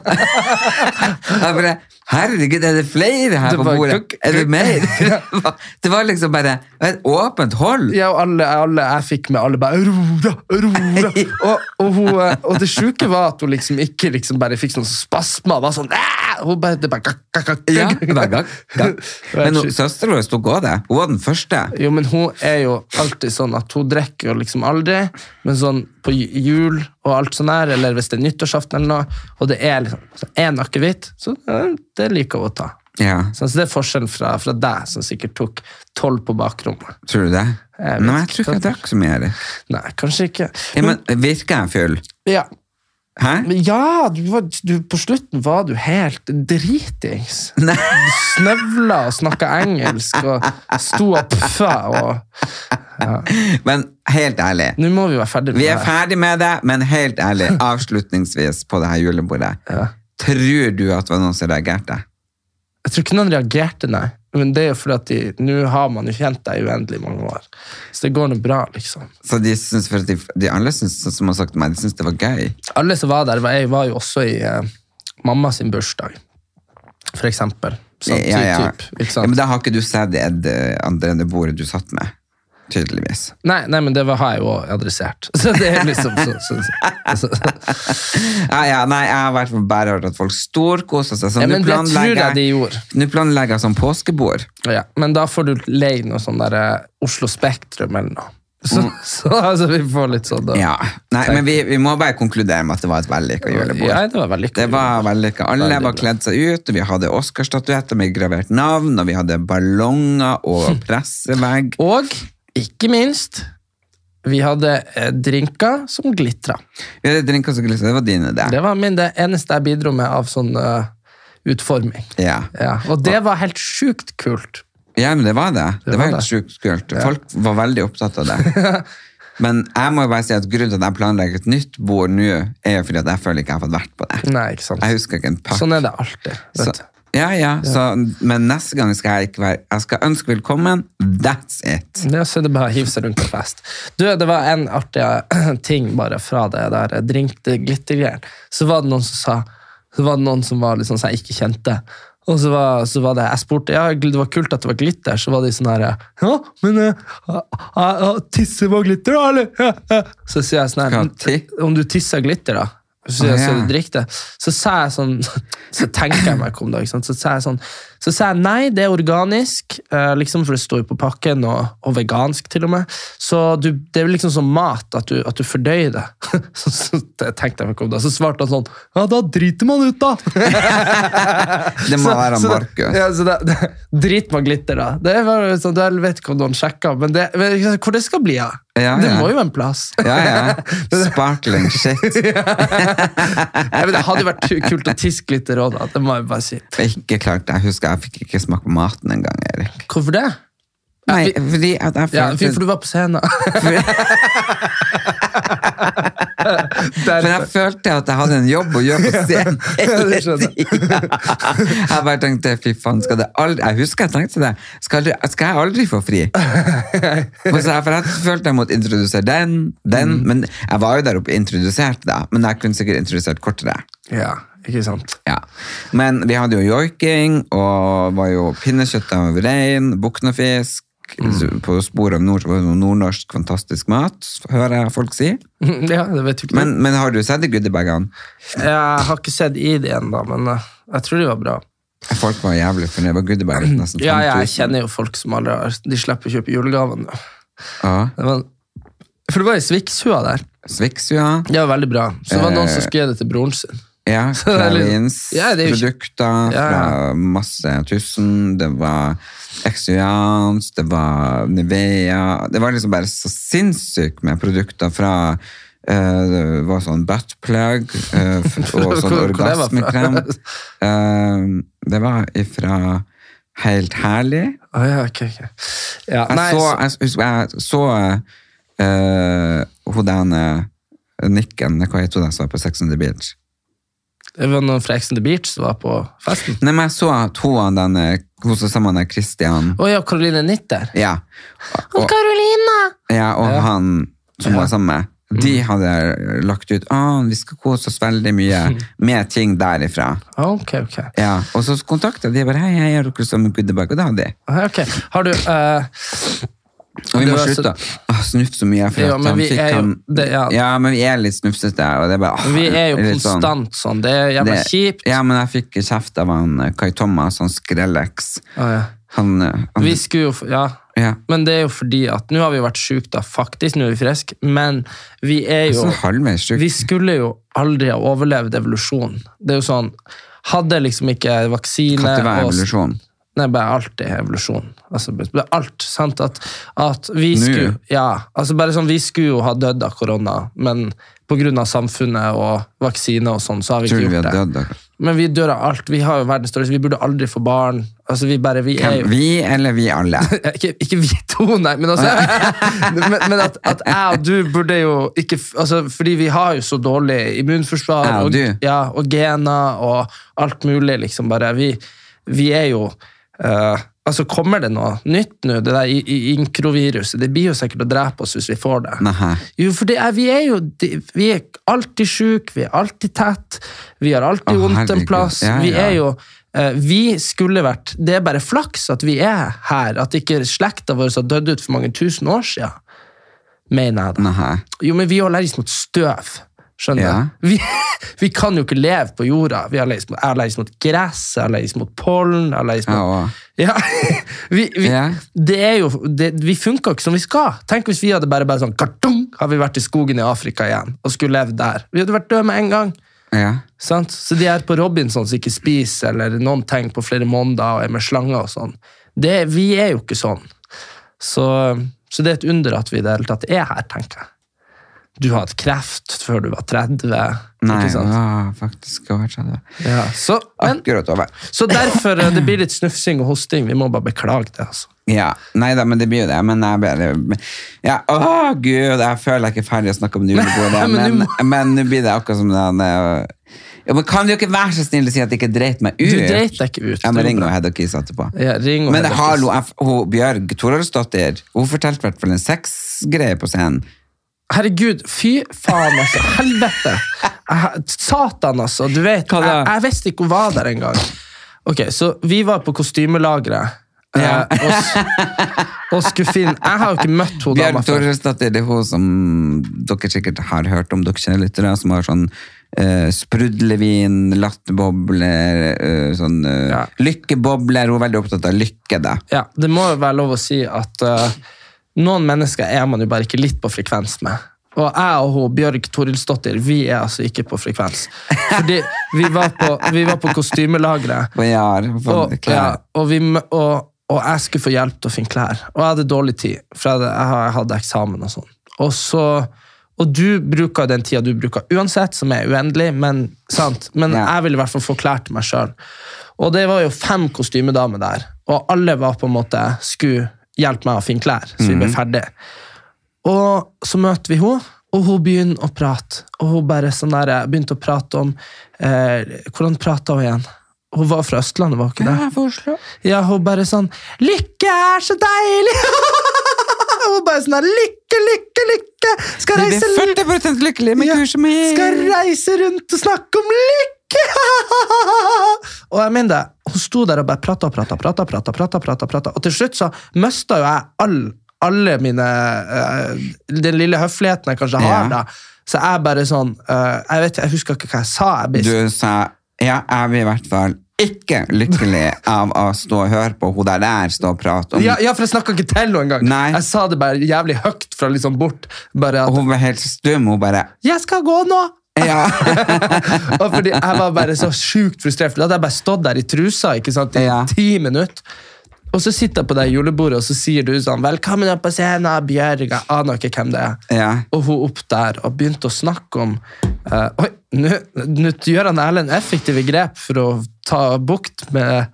Jeg bare, herregud, er det flere her Det på bordet? bordet? kuk. Er det mer? Det var, det var liksom bare et åpent hold. Ja, og alle, alle jeg fikk med, alle bare Aurora, Aurora. Og, og, hun, eh, og det sjuke var at hun liksom ikke liksom bare fikk sånn spasmer. Var sånn, «Æ!» hun bare, det bare gak, gak, gak, Ja, det var gakk, gakk. Men søstera hennes tok òg det. Hun var den første. Jo, men hun er jo alltid sånn at hun drikker jo liksom aldri, men sånn på jul og alt sånn her, eller hvis det er nyttårsaften eller noe, og det er liksom én akevitt, så det liker hun å ta. Ja, Så det er forskjellen fra, fra deg, som sikkert tok tolv på bakrommet. tror du det? Jeg Nei, jeg tror ikke jeg drakk så mye. Eller? Nei, kanskje ikke. Ja, men virker jeg full? Ja, Hæ? Men ja, du var, du, på slutten var du helt dritings. Du snøvla og snakka engelsk og sto og pffa Og... Men helt ærlig, Nå må vi være ferdig med vi er ferdig med det, men helt ærlig, avslutningsvis på det her julebordet. Ja. Tror du at det var noen som reagerte? Jeg tror ikke noen reagerte, nei. Men det er jo fordi at de, nå har man jo kjent deg i uendelig mange år. Så det går nå bra, liksom. Så de, synes, de, de alle synes, som har sagt meg, de syns det var gøy. Alle som var der, var, jeg var jo også i eh, mamma sin bursdag, for eksempel. Sånn, Ja, ja. Typ, Ja, men da har ikke du sett Ed det andre enn det bordet du satt med. Tydeligvis. Nei, nei, men det var, har jeg jo adressert. Så det er liksom så, så, så. Ja, ja, nei, jeg har i hvert fall bare hørt at folk storkoser seg. Så Ja, nå men det tror planlegger jeg planlegger sånn påskebord. Ja, men da får du leie noe sånn der eh, Oslo Spektrum eller noe. Så, så altså, vi får litt sånn da. Mm. Ja, nei, men vi, vi må bare konkludere med at det var et vellykka julebord. Ja, det var veldig Det var vellykka. Alle Veldig var kledd seg ut, og vi hadde Oscar-statuetter med gravert navn, og vi hadde ballonger og pressevegg. Og ikke minst, vi hadde eh, drinker som glitra. Vi hadde drinker som glitser, det var dine det. Det var min, det eneste jeg bidro med av sånn uh, utforming. Ja. Ja, og det var helt sjukt kult. ja, men det var det. Det, var var helt det. sjukt kult. Folk var veldig opptatt av det. Men jeg må jo bare si at grunnen til at jeg planlegger et nytt bord nå, er jo fordi at jeg føler ikke jeg har fått vært på det. Nei, ikke sant. Jeg husker ikke en pakk. Sånn er det alltid. Vet du. Ja, ja, Så, men neste gang skal jeg ikke være Jeg skal ønske velkommen. That's it. Er så det bare å hive seg rundt på fest. Du, det var en artig ting bare fra det der drink-glittergreier. Så var det noen som sa Så var det noen som var liksom, så jeg ikke kjente. Og så var, så var det, jeg spurte, ja, det var kult at det var glitter, så var de sånn her, ja, men uh, tisse var glitter da, eller? Ja, ja. Så sier jeg sånn her, om du tisser glitter da, så Ah, så ja. drikker det. Så sa jeg sånn, så tenker jeg meg om det, ikke? Så sa jeg sånn, så sa jeg nei, det er organisk, eh, liksom, for det står jo på pakken, og, og vegansk til og med. Så du, det er jo liksom som mat, at du, at du fordøyer det. Så, så tenkte jeg meg om det. Så svarte han sånn, ja, da driter man ut da. Det må Så- være så det- Markus. Ja, så det, det, drit med glitter, da. Det er bare sånn, jeg vet ikke om noen sjekker, men det, hvor det skal bli av. Ja, Det ja. må jo en plass. Ja, ja. Sparkling shit. ja, men det hadde jo vært kult å tiske litt i da. Det må jeg bare si. Ikke klart, Jeg husker jeg fikk ikke smake på maten engang, Erik. Hvorfor det? Nei, fordi at jeg følte Ja, for du var på scenen. For jeg følte at jeg hadde en jobb å gjøre på scenen hele tida. Jeg bare tenkte, fy faen, skal det aldri Jeg husker jeg tenkte det. Skal, aldri, skal jeg aldri få fri? Men så jeg, for jeg følte jeg måtte introdusere den, den. Mm. Men jeg var jo der oppe og introduserte det. Men jeg kunne sikkert introdusert kortere. Ja, ikke sant? Ja. Men vi hadde jo joiking, og var jo pinnekjøtt av rein, buknafisk. Mm. På sporet av nord nordnorsk fantastisk mat, hører jeg folk si. Ja, det vet ikke. Men, men har du sett de goodiebagene? jeg har ikke sett i det ennå, men eh, jeg tror de var bra. Folk var jævlig fornøyd. Var nesten 5000. Ja, jeg kjenner jo folk som aldri har De slipper å kjøpe julegaven. Ja. Det var, for det var i Svikshua der. Sviksua. Det var veldig bra. Så det var noen Eh. som skulle gi det til broren sin. Ja, Clarins Ja, er ikke- produkter Ja, fra masse tusen. Det var Exuians, det var Nivea Det var liksom bare så sinnssykt med produkter fra Uh, det var sånn buttplug uh, og sånn orgasmekrem. Uh, det var ifra Helt herlig. Oh, ja, ok, ok. Ja, Jeg nei, så, jeg jeg så uh, hun denne Nikken, hva heter hun som var på Sex on the Beach? Det var noen fra Ex on the Beach som var på festen. Nei, men jeg så at hun denne den, eh, hun som sammen med Christian Å ja, Caroline Nitter. Ja. Og, Carolina! ja, og Ja. han som var sammen med, de hadde lagt ut at vi skal kose oss veldig mye med ting derifra. Ok, ok. Ja, og så kontakta de bare hei, hei, har dere som goodiebag? Og det hadde de. Okay. ok. Har du eh, Og vi må slutte å snufse så mye. For Ja, men vi er jo- det- ja. ja, men vi er litt snufsete. Og det er bare, Vi er jo sånn- konstant sånn. Det er jævla det- kjipt. Ja, men jeg fikk kjeft av han eh, Kai Thomas, han Skrellex. Å, ja. Han, eh, han Vi skulle jo, ja. ja. Men det er jo fordi at Nå har vi vært syke, da, faktisk. Nå er vi friske. Men vi er jo Sånn. Vi skulle jo aldri ha overlevd evolusjonen. Det er jo sånn Hadde liksom ikke vaksine Når var evolusjon? Nei, bare alltid er evolusjon. Altså, alt, sant? At, at vi skulle Ja, altså bare sånn, vi skulle jo ha dødd av korona, men av samfunnet og vaksine og sånn, så har vi ikke gjort det. Men vi dør av alt. Vi har jo verdens størrelse. Vi burde aldri få barn. Altså, vi bare, vi er jo Vi eller vi alle? ikke, ikke vi to, nei, men, altså, men, men at, at jeg og du burde jo ikke altså, Fordi vi har jo så dårlig immunforsvar og du? ja, og gener og alt mulig. liksom bare. Vi, vi er jo eh, altså Kommer det noe nytt nå? Det der inkroviruset? Det blir jo sikkert å drepe oss hvis vi får det. Nei. Jo, for det er, vi er jo Vi er alltid sjuke, vi er alltid tett, vi har alltid oh, vondt en plass. Ja, Vi ja. er jo Eh, vi skulle vært Det er bare flaks at vi er her, at ikke slekta vår har dødd ut for mange tusen år siden. Mener jeg, da. Jo, men vi er allergiske mot støv. Skjønner Ja. Vi, vi kan jo ikke leve på jorda. Vi er allergisk mot, er allergisk mot gress, er allergisk mot pollen. er allergisk mot... Ja, vi, vi, Ja. det er jo, det, vi funka ikke som vi skal. Tenk hvis vi hadde bare, bare sånn kartung, har vi vært i skogen i Afrika igjen og skulle levd der. Vi hadde vært døde med en gang. Ja. Sant? Så de er på Robinson som ikke spiser eller noen ting på flere måneder og er med slanger og sånn. Det, vi er jo ikke sånn. Så, så det er et under at vi i det hele tatt er her, tenker jeg. Du har hatt kreft før du var 30. Nei, ja, faktisk over 30. Ja, så, men, Akkurat over. så derfor eh, det blir litt snufsing og hosting. Vi må bare beklage det. altså. Ja, nei da, men det blir jo det. Men jeg bare ja, Å, gud, jeg føler jeg ikke er ferdig å snakke om det. Men nå blir det akkurat som den eh, ja, men Kan du ikke være så snill å si at jeg ikke dreit meg ut? Du dreit deg ikke ut. Ja, men Det ring og Hedda Kiss etterpå. Ja, ring og men hallo, jeg, Bjørg Toralsdottir Hun fortalte i hvert fall en sexgreie på scenen. Herregud, fy faen, altså. Helvete. Jeg, satan, altså. Du vet, jeg, jeg visste ikke hun var der engang. Ok, så vi var på kostymelageret. Ja. eh, og, og skulle finne Jeg har jo ikke møtt hun dama før. Toralsdottir det er hun som dere sikkert har hørt om, dere kjenner litt, som har sånn uh, sprudlevin, latterbobler, eh, sånn eh, Ja. lykkebobler. Hun er veldig opptatt av lykke, da. Ja, det må jo være lov å si at eh, noen mennesker er man jo bare ikke litt på frekvens med. Og jeg og hun, Bjørg Torildsdottir vi er altså ikke på frekvens. Fordi vi var på, vi var på kostymelageret. Og ja, og, vi, og, og jeg skulle få hjelp til å finne klær. Og jeg hadde dårlig tid, for jeg hadde, jeg hadde eksamen og sånn. Og, så, og du bruker den tida du bruker uansett, som er uendelig, men, sant? men Ja. jeg ville i hvert fall få klær til meg sjøl. Og det var jo fem kostymedamer der, og alle var på en måte skulle hjelpe meg å finne klær, så vi ble ferdige. Og så møter vi henne, og hun begynner å prate. Og hun bare sånn der, begynte å prate om eh, Hvordan prata hun igjen? Hun var fra Østlandet, var hun ikke det? Ja, hun bare sånn Lykke er så deilig! hun bare sånn her Lykke, lykke, lykke! Skal reise, 40 lykkelig med kurset mitt! skal reise rundt og snakke om lykke! Og jeg mener det, hun sto der og bare prata og prata, prata, prata, prata, prata, prata. Og til slutt så mista jo jeg all, alle mine uh, Den lille høfligheten jeg kanskje har, Ja. da. Så jeg bare sånn uh, Jeg vet, jeg husker ikke hva jeg sa. Jeg ble Du sa ja, jeg blir i hvert fall ikke lykkelig av å stå og høre på hun der der stå og prate om Ja, ja, for jeg snakka ikke til henne engang. Jeg sa det bare jævlig høyt fra liksom bort. Bare Og hun var helt stum. Hun bare 'Jeg skal gå nå!' Ja. og fordi jeg var bare så sjukt frustrert. For da hadde jeg bare stått der i trusa ikke sant, i Ja. ti minutter. Og så sitter jeg på det julebordet, og så sier du sånn 'Velkommen opp på scenen, Bjørg'. Jeg aner ikke hvem det er. ja. Og hun opp der og begynte å snakke om uh, Oi, nå gjør han Erlend effektive grep for å ta bukt med,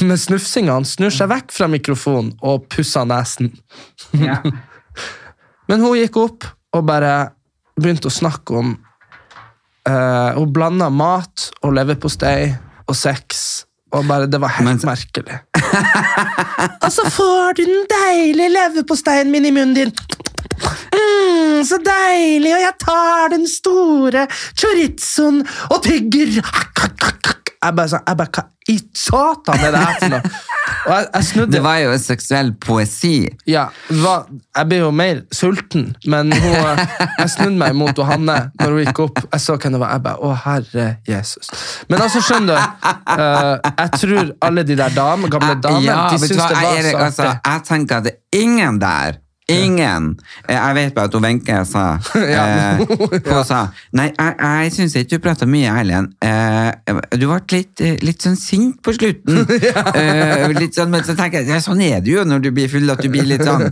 med snufsinga. Han snur seg vekk fra mikrofonen og pusser nesen. ja. Men hun gikk opp og bare begynte å snakke om eh, Hun blanda mat og leverpostei og sex. Og bare, Det var helt Men- merkelig. og så får du den deilige leverposteien min i munnen din. Mm, så deilig, og jeg tar den store chorizoen og tygger. Jeg bare sånn, jeg bare, Hva i satan er det her for noe? Jeg, jeg Det var jo en seksuell poesi. ja, hva, jeg ble jo mer sulten, men hun, jeg snudde meg mot Hanne når hun gikk opp. Jeg så hvem det var. Jeg bare, å herre Jesus. Men altså, skjønner du, uh, jeg tror alle de der dame, gamle damene, ja, de syns det var Erik, så altså, jeg tenker at det er ingen der Ingen. Eh, Jeg vet bare at hun Wenche sa Ja. eh, Hun sa Nei, jeg, jeg syns ikke du prata mye, Erlend. Eh, du ble litt, litt sånn sint på slutten. eh, litt sånn, men så tenker jeg ja, sånn er det jo når du blir full, at du blir litt sånn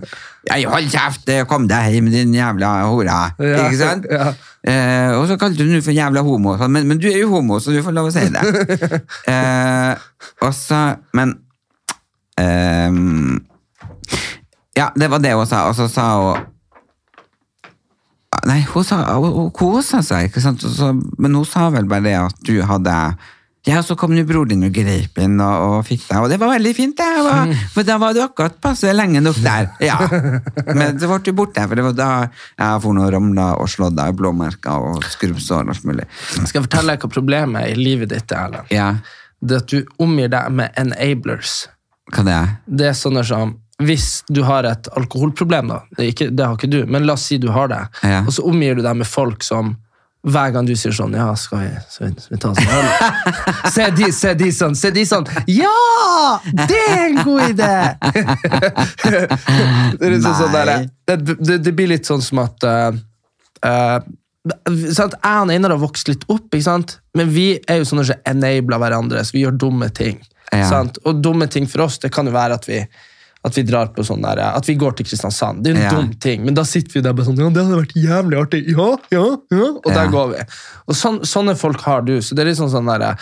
Nei, hold kjeft, kom deg hjem, din jævla hore! Ja, Ikke sant? ja. Eh, og så kalte du henne for jævla homo, sånn, men, men du er jo homo, så du får lov å si det. eh, og så Men Ja, det var det hun sa, og så sa hun Nei, hun, sa, hun, hun kosa seg, ikke sant? Så, men hun sa vel bare det at du hadde ja, så kom nå bror din og grep inn og, og fikk deg, og det var veldig fint. Det var, for da var du akkurat passe lenge nok der. Ja. Men så ble du borte, for det var da jeg for noe ramla og slått av blåmerker og skrubbsår og alt mulig. Skal jeg fortelle deg hva problemet er i livet ditt er, Erlend? Ja. det at du omgir deg med enablers. Hva det er? Det er sånne som Hvis du har et alkoholproblem, da, det, ikke, det har ikke du, men la oss si du har det, Ja. og så omgir du deg med folk som hver gang du sier sånn Ja, skal vi, skal vi, skal vi ta oss en øl? Se de, se de sånn, se de sånn Ja! Det er en god idé! det, liksom sånn der, det, det, det blir litt sånn som at uh, eh, sant? Jeg og Einar har vokst litt opp, ikke sant? men vi er jo sånne som enabler hverandre, så vi gjør dumme ting. Ja. Sant? Og dumme ting for oss, det kan jo være at vi, at vi drar på sånn der, at vi går til Kristiansand. Det er en Ja. dum ting, men da sitter vi der bare sånn, ja, det hadde vært jævlig artig. Ja, ja, ja. Og der går vi. Og sån, sånne folk har du, så det er litt sånn sånn der,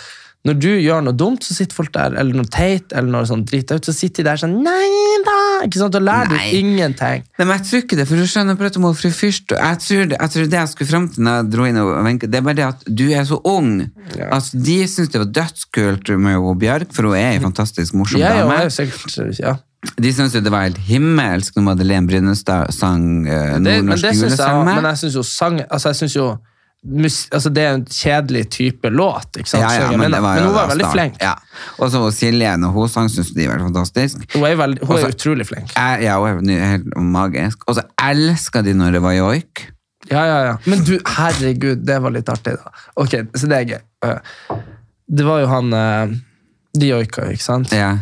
når du gjør noe dumt, så sitter folk der, eller noe teit, eller noe sånn dritt ut, så sitter de der sånn, nei da, ikke sant, og lærer Nei. du ingenting. Nei, men jeg tror ikke det, for du skjønner på dette med fru Fyrst. Jeg tror, det, jeg tror det jeg skulle frem til når jeg dro inn og Wenche, det er bare det at du er så ung. Ja. Altså, de syns det var dødskult med Bjørk, for hun er en fantastisk morsom ja, dame. jo sikkert, ja. De syntes jo det var helt himmelsk når Madeleine Brynestad sang uh, Det, men nordnorsk det synes julesang men jeg syns jo sang, altså jeg synes jo, mus, altså det er en kjedelig type låt, ikke sant? ja, ja, men, det var men hun var veldig flink. Ja. Og så Silje, når hun sang, syntes de var fantastisk. Hun er, veldig, hun er Også- utrolig flink. Er, ja, hun er helt magisk. Og så elska de når det var joik. Ja, ja, ja. Men du, herregud, det var litt artig, da. Ok, så det er gøy. Eh, Det var jo han eh, De joika, ikke sant? Ja.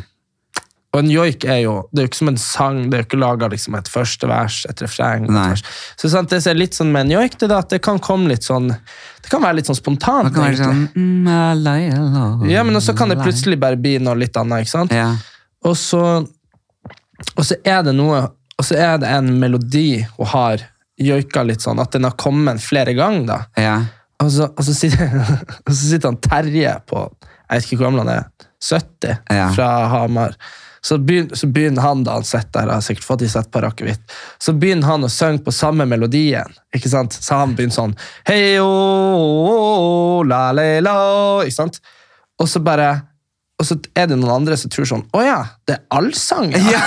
Og en joik er jo det er jo ikke som en sang, det er jo ikke laga liksom et første vers, et refreng. et vers. Så sant, det er litt sånn med en joik, det er at det kan komme litt sånn Det kan være litt sånn spontant. Det kan være sånn mm, Ja, men så kan det plutselig bare bli noe litt annet, ikke sant? ja. Og så, og så er det noe Og så er det en melodi hun har joika litt sånn, at den har kommet flere ganger. da. ja. Og så, og så, sitter, og så sitter han Terje på Jeg vet ikke hvor gammel han er. 70 Ja. fra Hamar. Så begynner, så begynner han da han sitter der, har sikkert fått de sett på akevitt, så begynner han å synge på samme melodien. ikke sant? Så han begynner sånn Hei, o, la, le, la, ikke sant? Og så bare og så er det noen andre som tror sånn Å ja, det er allsang, ja.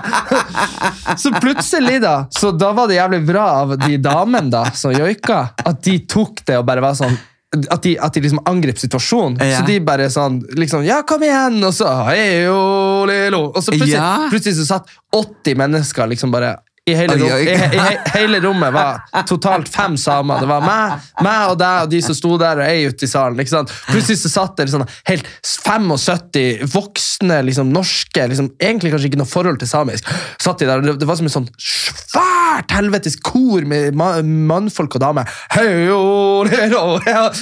så plutselig, da Så da var det jævlig bra av de damene da som joika, at de tok det og bare var sånn at de, at de liksom angrep situasjonen. Ja. Så de bare sånn liksom, Ja, kom igjen! Og så hey, oh. Og så plutselig, Ja. plutselig så satt 80 mennesker liksom bare i hele, rom, i, i, hele rommet var totalt fem samer. Det var meg, meg og deg og de som sto der og ei ute i salen. ikke sant? Plutselig så satt det liksom, helt 75 voksne liksom, norske, liksom, egentlig kanskje ikke noe forhold til samisk. satt de der, og Det, det var som en sånn svært helvetes kor med ma mannfolk og damer.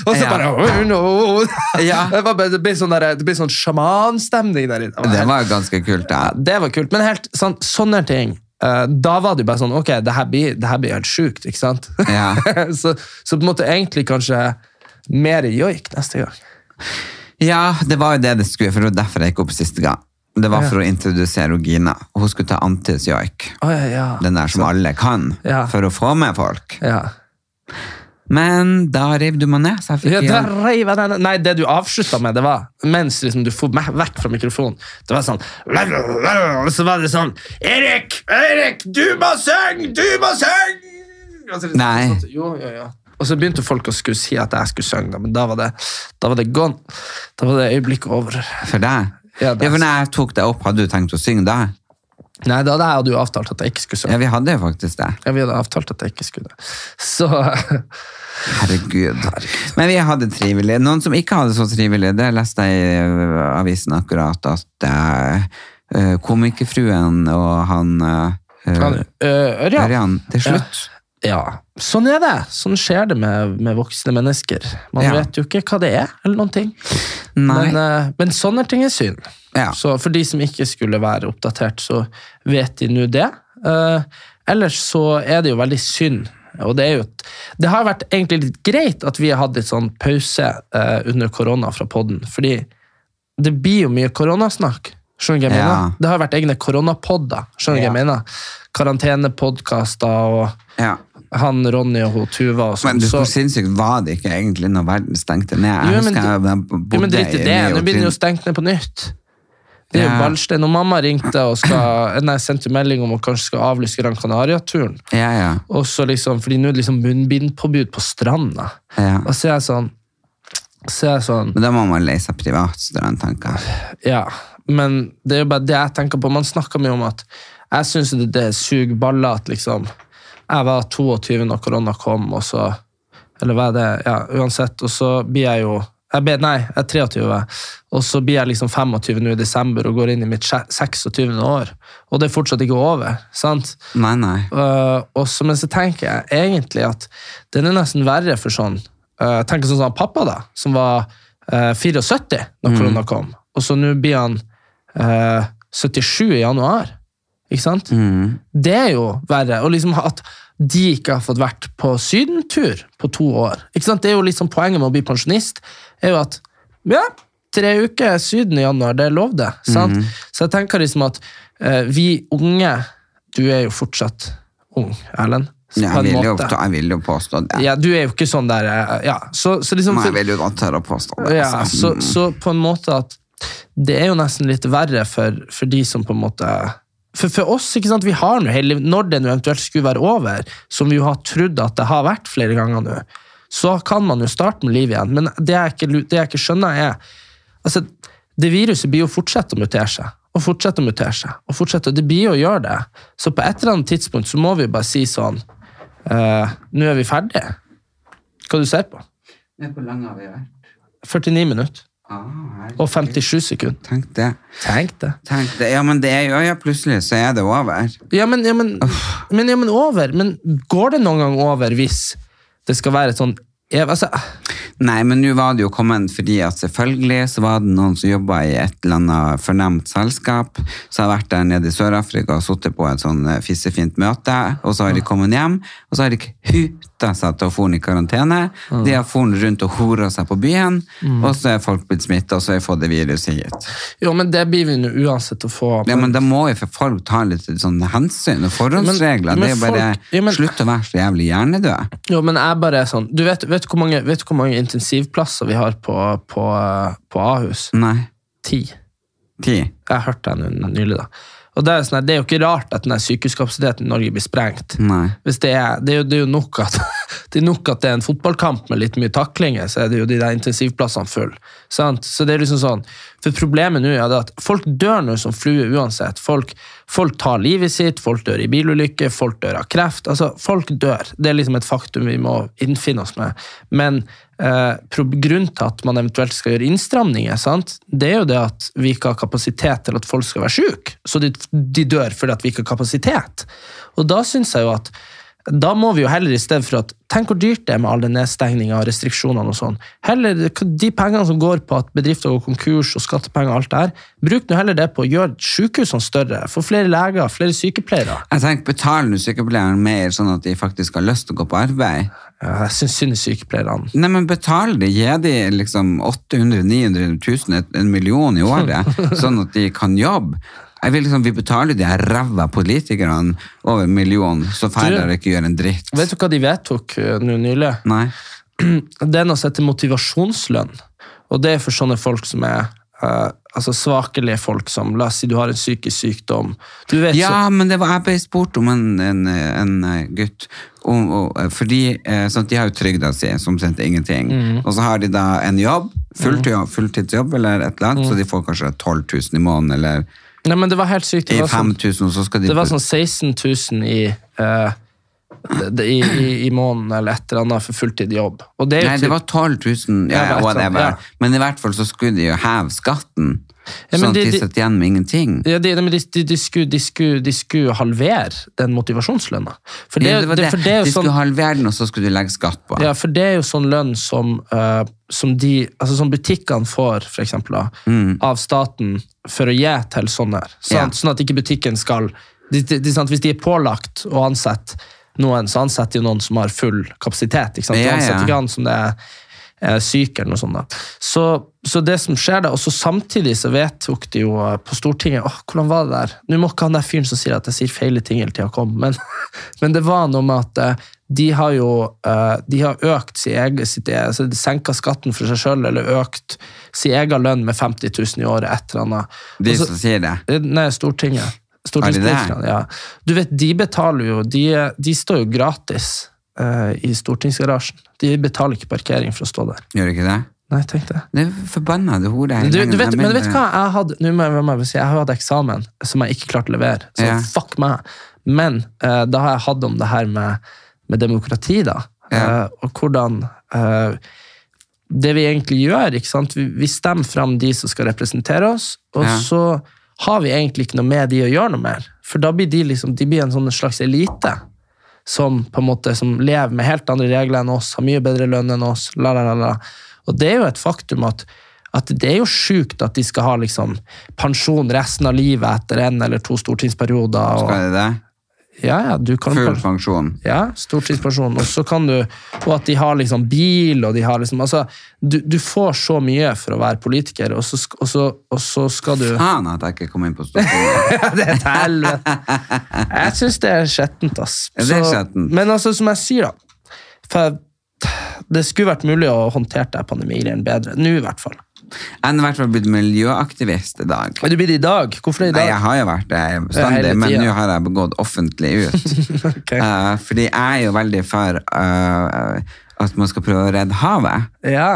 Og så bare. Det, var det ble sånn, der, det ble sånn sjamanstemning der inne. Det var ganske kult. Ja, det var kult, men helt sånn, sånne ting Da var det jo bare sånn Ok, det her blir, det her blir helt sjukt, ikke sant? Ja. så, så på en måte egentlig kanskje mer joik neste gang. ja, det var jo det det skulle, for det var derfor jeg gikk opp siste gang. Det var Ja. for å introdusere Gina. og Hun skulle ta Antis joik. Oh, ja, ja. Den der som alle kan, for å få med folk. ja. Men da rev du meg ned, så jeg fikk Ja, da reiv jeg ned. Nei, det du avslutta med, det var mens liksom, du for meg vekk fra mikrofonen. Det var sånn Og så var det sånn Erik! Erik! Du må synge! Du må synge! Altså, liksom, Nei. sånn, Jo, jo, jo. Og så begynte folk å skulle si at jeg skulle synge, men da var det, da var det gone. Da var det øyeblikket over. For deg? Ja, Ja, for når jeg tok det opp, hadde du tenkt å synge da? Nei, da hadde jeg og du avtalt at jeg ikke skulle sove. Ja, vi hadde jo faktisk det. Ja, vi hadde avtalt at jeg ikke skulle det. Så Herregud. Men vi hadde trivelig. Noen som ikke hadde så trivelig, det leste jeg i avisen akkurat, at uh, komikerfruen og han uh, han, Ørjan. Er slutt. Ja, sånn er det. Sånn skjer det med, med voksne mennesker. Man Ja. vet jo ikke hva det er, eller noen ting. Men, eh, men sånne ting er synd. Ja. Så for de som ikke skulle være oppdatert, så vet de nå det. Eh, ellers så er det jo veldig synd. Og det, jo, det har vært egentlig litt greit at vi har hatt litt sånn pause eh, under korona fra podden, fordi det blir jo mye koronasnakk. Skjønner du hva jeg Ja. mener? Det har vært egne koronapodder. Skjønner du hva jeg mener? Karantenepodkaster og Ja. Han Ronny og hun Tuva og Men sånn. du, Så, hvor sinnssykt var det ikke egentlig når verden stengte ned? Jeg Jo, men husker jeg jo, men dritt i det. Nå begynner det jo å stengt ned på nytt. Det er jo Ja. ballstein. Og mamma ringte og skal, nei, sendte melding om hun kanskje skal avlyse Gran Canaria-turen. Ja, ja. Og så liksom, fordi nå er det liksom munnbindpåbud på stranda. ja. Og så er jeg sånn Så er jeg sånn Men da må man leie seg privatstrand, tenker jeg. Ja, men det er jo bare det jeg tenker på. Man snakker mye om at jeg syns det, det suger baller at liksom Jeg var 22 når korona kom, og så Eller hva er det? Ja, uansett. Og så blir jeg jo jeg ble, Nei, jeg er 23, og så blir jeg liksom 25 nå i desember og går inn i mitt 26. år. Og det er fortsatt ikke over. sant? Nei, nei. Uh, og så, men så tenker jeg egentlig at den er nesten verre for sånn uh, Jeg tenker sånn som pappa, da, som var uh, 74 når korona kom. Og så nå blir han uh, 77 i januar. Ikke sant? Det er jo verre. Og liksom at de ikke har fått vært på sydentur på to år. Ikke sant? Det er jo liksom Poenget med å bli pensjonist er jo at ja, tre uker Syden i januar, det er lov, det. Sant? Så jeg tenker liksom at eh, vi unge Du er jo fortsatt ung, Erlend. Ja, jeg, vil jo, jeg vil jo påstå det. Ja, du er jo ikke sånn der eh, Ja, så, så liksom Men jeg vil jo godt tørre å påstå det. ja, altså. så, så på en måte at det er jo nesten litt verre for, for de som på en måte For, for oss, ikke sant, vi har nå hele Når det eventuelt skulle være over, som vi jo har trodd at det har vært flere ganger nå, så kan man jo starte med liv igjen. Men det jeg ikke, det jeg ikke skjønner, er altså, Det viruset blir jo fortsette å mutere seg. Og fortsette å mutere seg. Og fortsette, det blir jo å gjøre det. Så på et eller annet tidspunkt så må vi jo bare si sånn uh, Nå er vi ferdige. Hva du ser på? Hvor lenge har vi vært? 49 minutter. Ah. Og 57 sekunder. Tenk det. Tenk det. Tenk det. Ja, men det er jo, ja, plutselig så er det over. Ja, men, ja, men, men, ja, men over. Men går det noen gang over hvis det skal være et sånn jeg, altså, Nei, men nå var det jo kommet fordi at selvfølgelig så var det noen som jobba i et eller annet fornemt selskap, som har vært der nede i Sør-Afrika og sittet på et sånn eh, fissefint møte, og så har de kommet hjem, og så har de huta seg til å få i karantene. De har foren rundt og hora seg på byen, og så er folk blitt smitta, og så har vi fått det viruset hit. jo, men det blir vi nå uansett å få. Ja, men da må jo for folk ta litt sånn hensyn og forholdsregler. Men- men det er jo bare folk- ja, men- slutt å være så jævlig hjernedød. Jo, men jeg bare er sånn Du vet, vet, du hvor mange, vet du hvor mange intensivplasser vi har på, på, på Ahus? Nei. Ti. Ti. Jeg hørte det nylig, da. Og det er, sånn, det er jo ikke rart at den her sykehuskapasiteten i Norge blir sprengt. Nei. Hvis det, er, det, er jo, det er jo nok at det er nok at det er en fotballkamp med litt mye taklinger, så er det jo de der intensivplassene full. Så det er liksom sånn, For problemet nå er det at folk dør nå som flue uansett. Folk, folk tar livet sitt, folk dør i bilulykker, folk dør av kreft. altså Folk dør. Det er liksom et faktum vi må innfinne oss med. Men eh, grunnen til at man eventuelt skal gjøre innstramninger, sant? det er jo det at vi ikke har kapasitet til at folk skal være syke. Så de, de dør fordi at vi ikke har kapasitet. Og da syns jeg jo at da må vi jo heller i stedet for at Tenk hvor dyrt det er med alle nedstengninger og restriksjonene og sånn. Heller De pengene som går på at bedrifter går konkurs og skattepenger og alt det her, bruk nå heller det på å gjøre sykehusene større. Få flere leger, flere sykepleiere. Jeg tenker, Betaler du sykepleierne mer, sånn at de faktisk har lyst til å gå på arbeid. Ja, jeg syns synd i sykepleierne. Nei, men Betal de, gi de liksom 800 900 000, en million i året, sånn at de kan jobbe. Jeg vil liksom, Vi betaler de her ræva politikerne over en million, så feiler ikke gjøre en dritt. Vet du hva de vedtok eh, nå nylig? Nei. Det er noe som heter motivasjonslønn. Og det er for sånne folk som er uh, altså svakelige folk som La oss si du har en psykisk sykdom. Du vet så, Ja, men det var, jeg ble spurt om en, en, en eh, gutt om, og, fordi sånn De har jo trygda si, som sendte ingenting. Mm. Og så har de da en jobb, fulltidsjobb, fulltidsjobb eller et eller annet, så Mm. de får kanskje 12 000 i måneden eller Nei, men det var helt sykt. Det i var sånn, 5000, og så skal de det var sånn 16 000 i, eh, det- i, i, i måneden eller et eller annet for fulltid jobb. Og det er jo Nei, typ- det var 12 000, ja, Ja, det var et eller whatever. annet, ja. Men i hvert fall så skulle de jo heve skatten, Ja, men sånn at de- de de- satt igjen med ingenting. Ja, de, men de, de, de, skulle, de, skulle, de skulle halvere den motivasjonslønna. For det, Ja, det var det, det. for det er De jo sånn skulle halvere den, og så skulle de legge skatt på. Ja, for det er jo sånn lønn som, eh, som, de, altså som butikkene får, for eksempel, da, av staten for å gi til sånne. Sant? Mm. Ja. Sånn at ikke butikken skal de, de, de? Hvis de er pålagt å ansette noen, så ansetter jo noen som har full kapasitet. Ikke sant? De ansetter ikke han som det er syk eller noe sånt. Da. Så, så det som skjer da, og så samtidig så vedtok de jo eh, på Stortinget åh, Hvordan var det der? Nå må ikke han der fyren som sier at jeg sier feile ting hele tida, komme, men, men det var noe med at eh, de har jo eh, de har økt sin egen, sitt, e- altså de senka skatten for seg sjøl, eller økt sin egen lønn med 50 000 i året, et eller annet. De som sier det. Eh, Nei, Stortinget. Stortingspolitikerne, ja. Du vet, de betaler jo De, de står jo gratis eh, i stortingsgarasjen. De betaler ikke parkering for å stå der. Gjør de ikke det? Nei, tenk det. Det er forbanna det hodet. Du, du vet, men vet du hva jeg hadde Nå må jeg, må jeg si, jeg hatt eksamen som jeg ikke klarte å levere, så Ja. fuck meg. Men uh, da har jeg hatt om det her med, med demokrati, da. Ja. Uh, og hvordan Det vi egentlig gjør, ikke sant? Vi, vi stemmer fram de som skal representere oss, og Ja. så har vi egentlig ikke noe med de å gjøre noe mer. For da blir de liksom, de blir en sånn slags elite. Som på en måte som lever med helt andre regler enn oss, har mye bedre lønn enn oss. La, la, la, la. Og det er jo et faktum at, at det er jo sjukt at de skal ha liksom pensjon resten av livet etter en eller to stortingsperioder. Skal Og, det det? Ja, ja, du kan Full pensjon. ja, stortidspensjon. Og så kan du Og at de har liksom bil, og de har liksom Altså, du, du får så mye for å være politiker, og så, og så, og så skal du Faen at jeg ikke kom inn på Stortinget. Det er et helvete. Jeg syns det er skjettent, ass. Så, det er skjettent. Men altså, som jeg sier, da For det skulle vært mulig å håndtere det pandemigreiene bedre. Nå, i hvert fall. Jeg har i hvert fall blitt miljøaktivist i dag. Er du blitt i dag? Hvorfor det i dag? Nei, jeg har jo vært det Ja, bestandig, men nå har jeg gått offentlig ut. okay. uh, fordi jeg er jo veldig for uh, at man skal prøve å redde havet. Ja.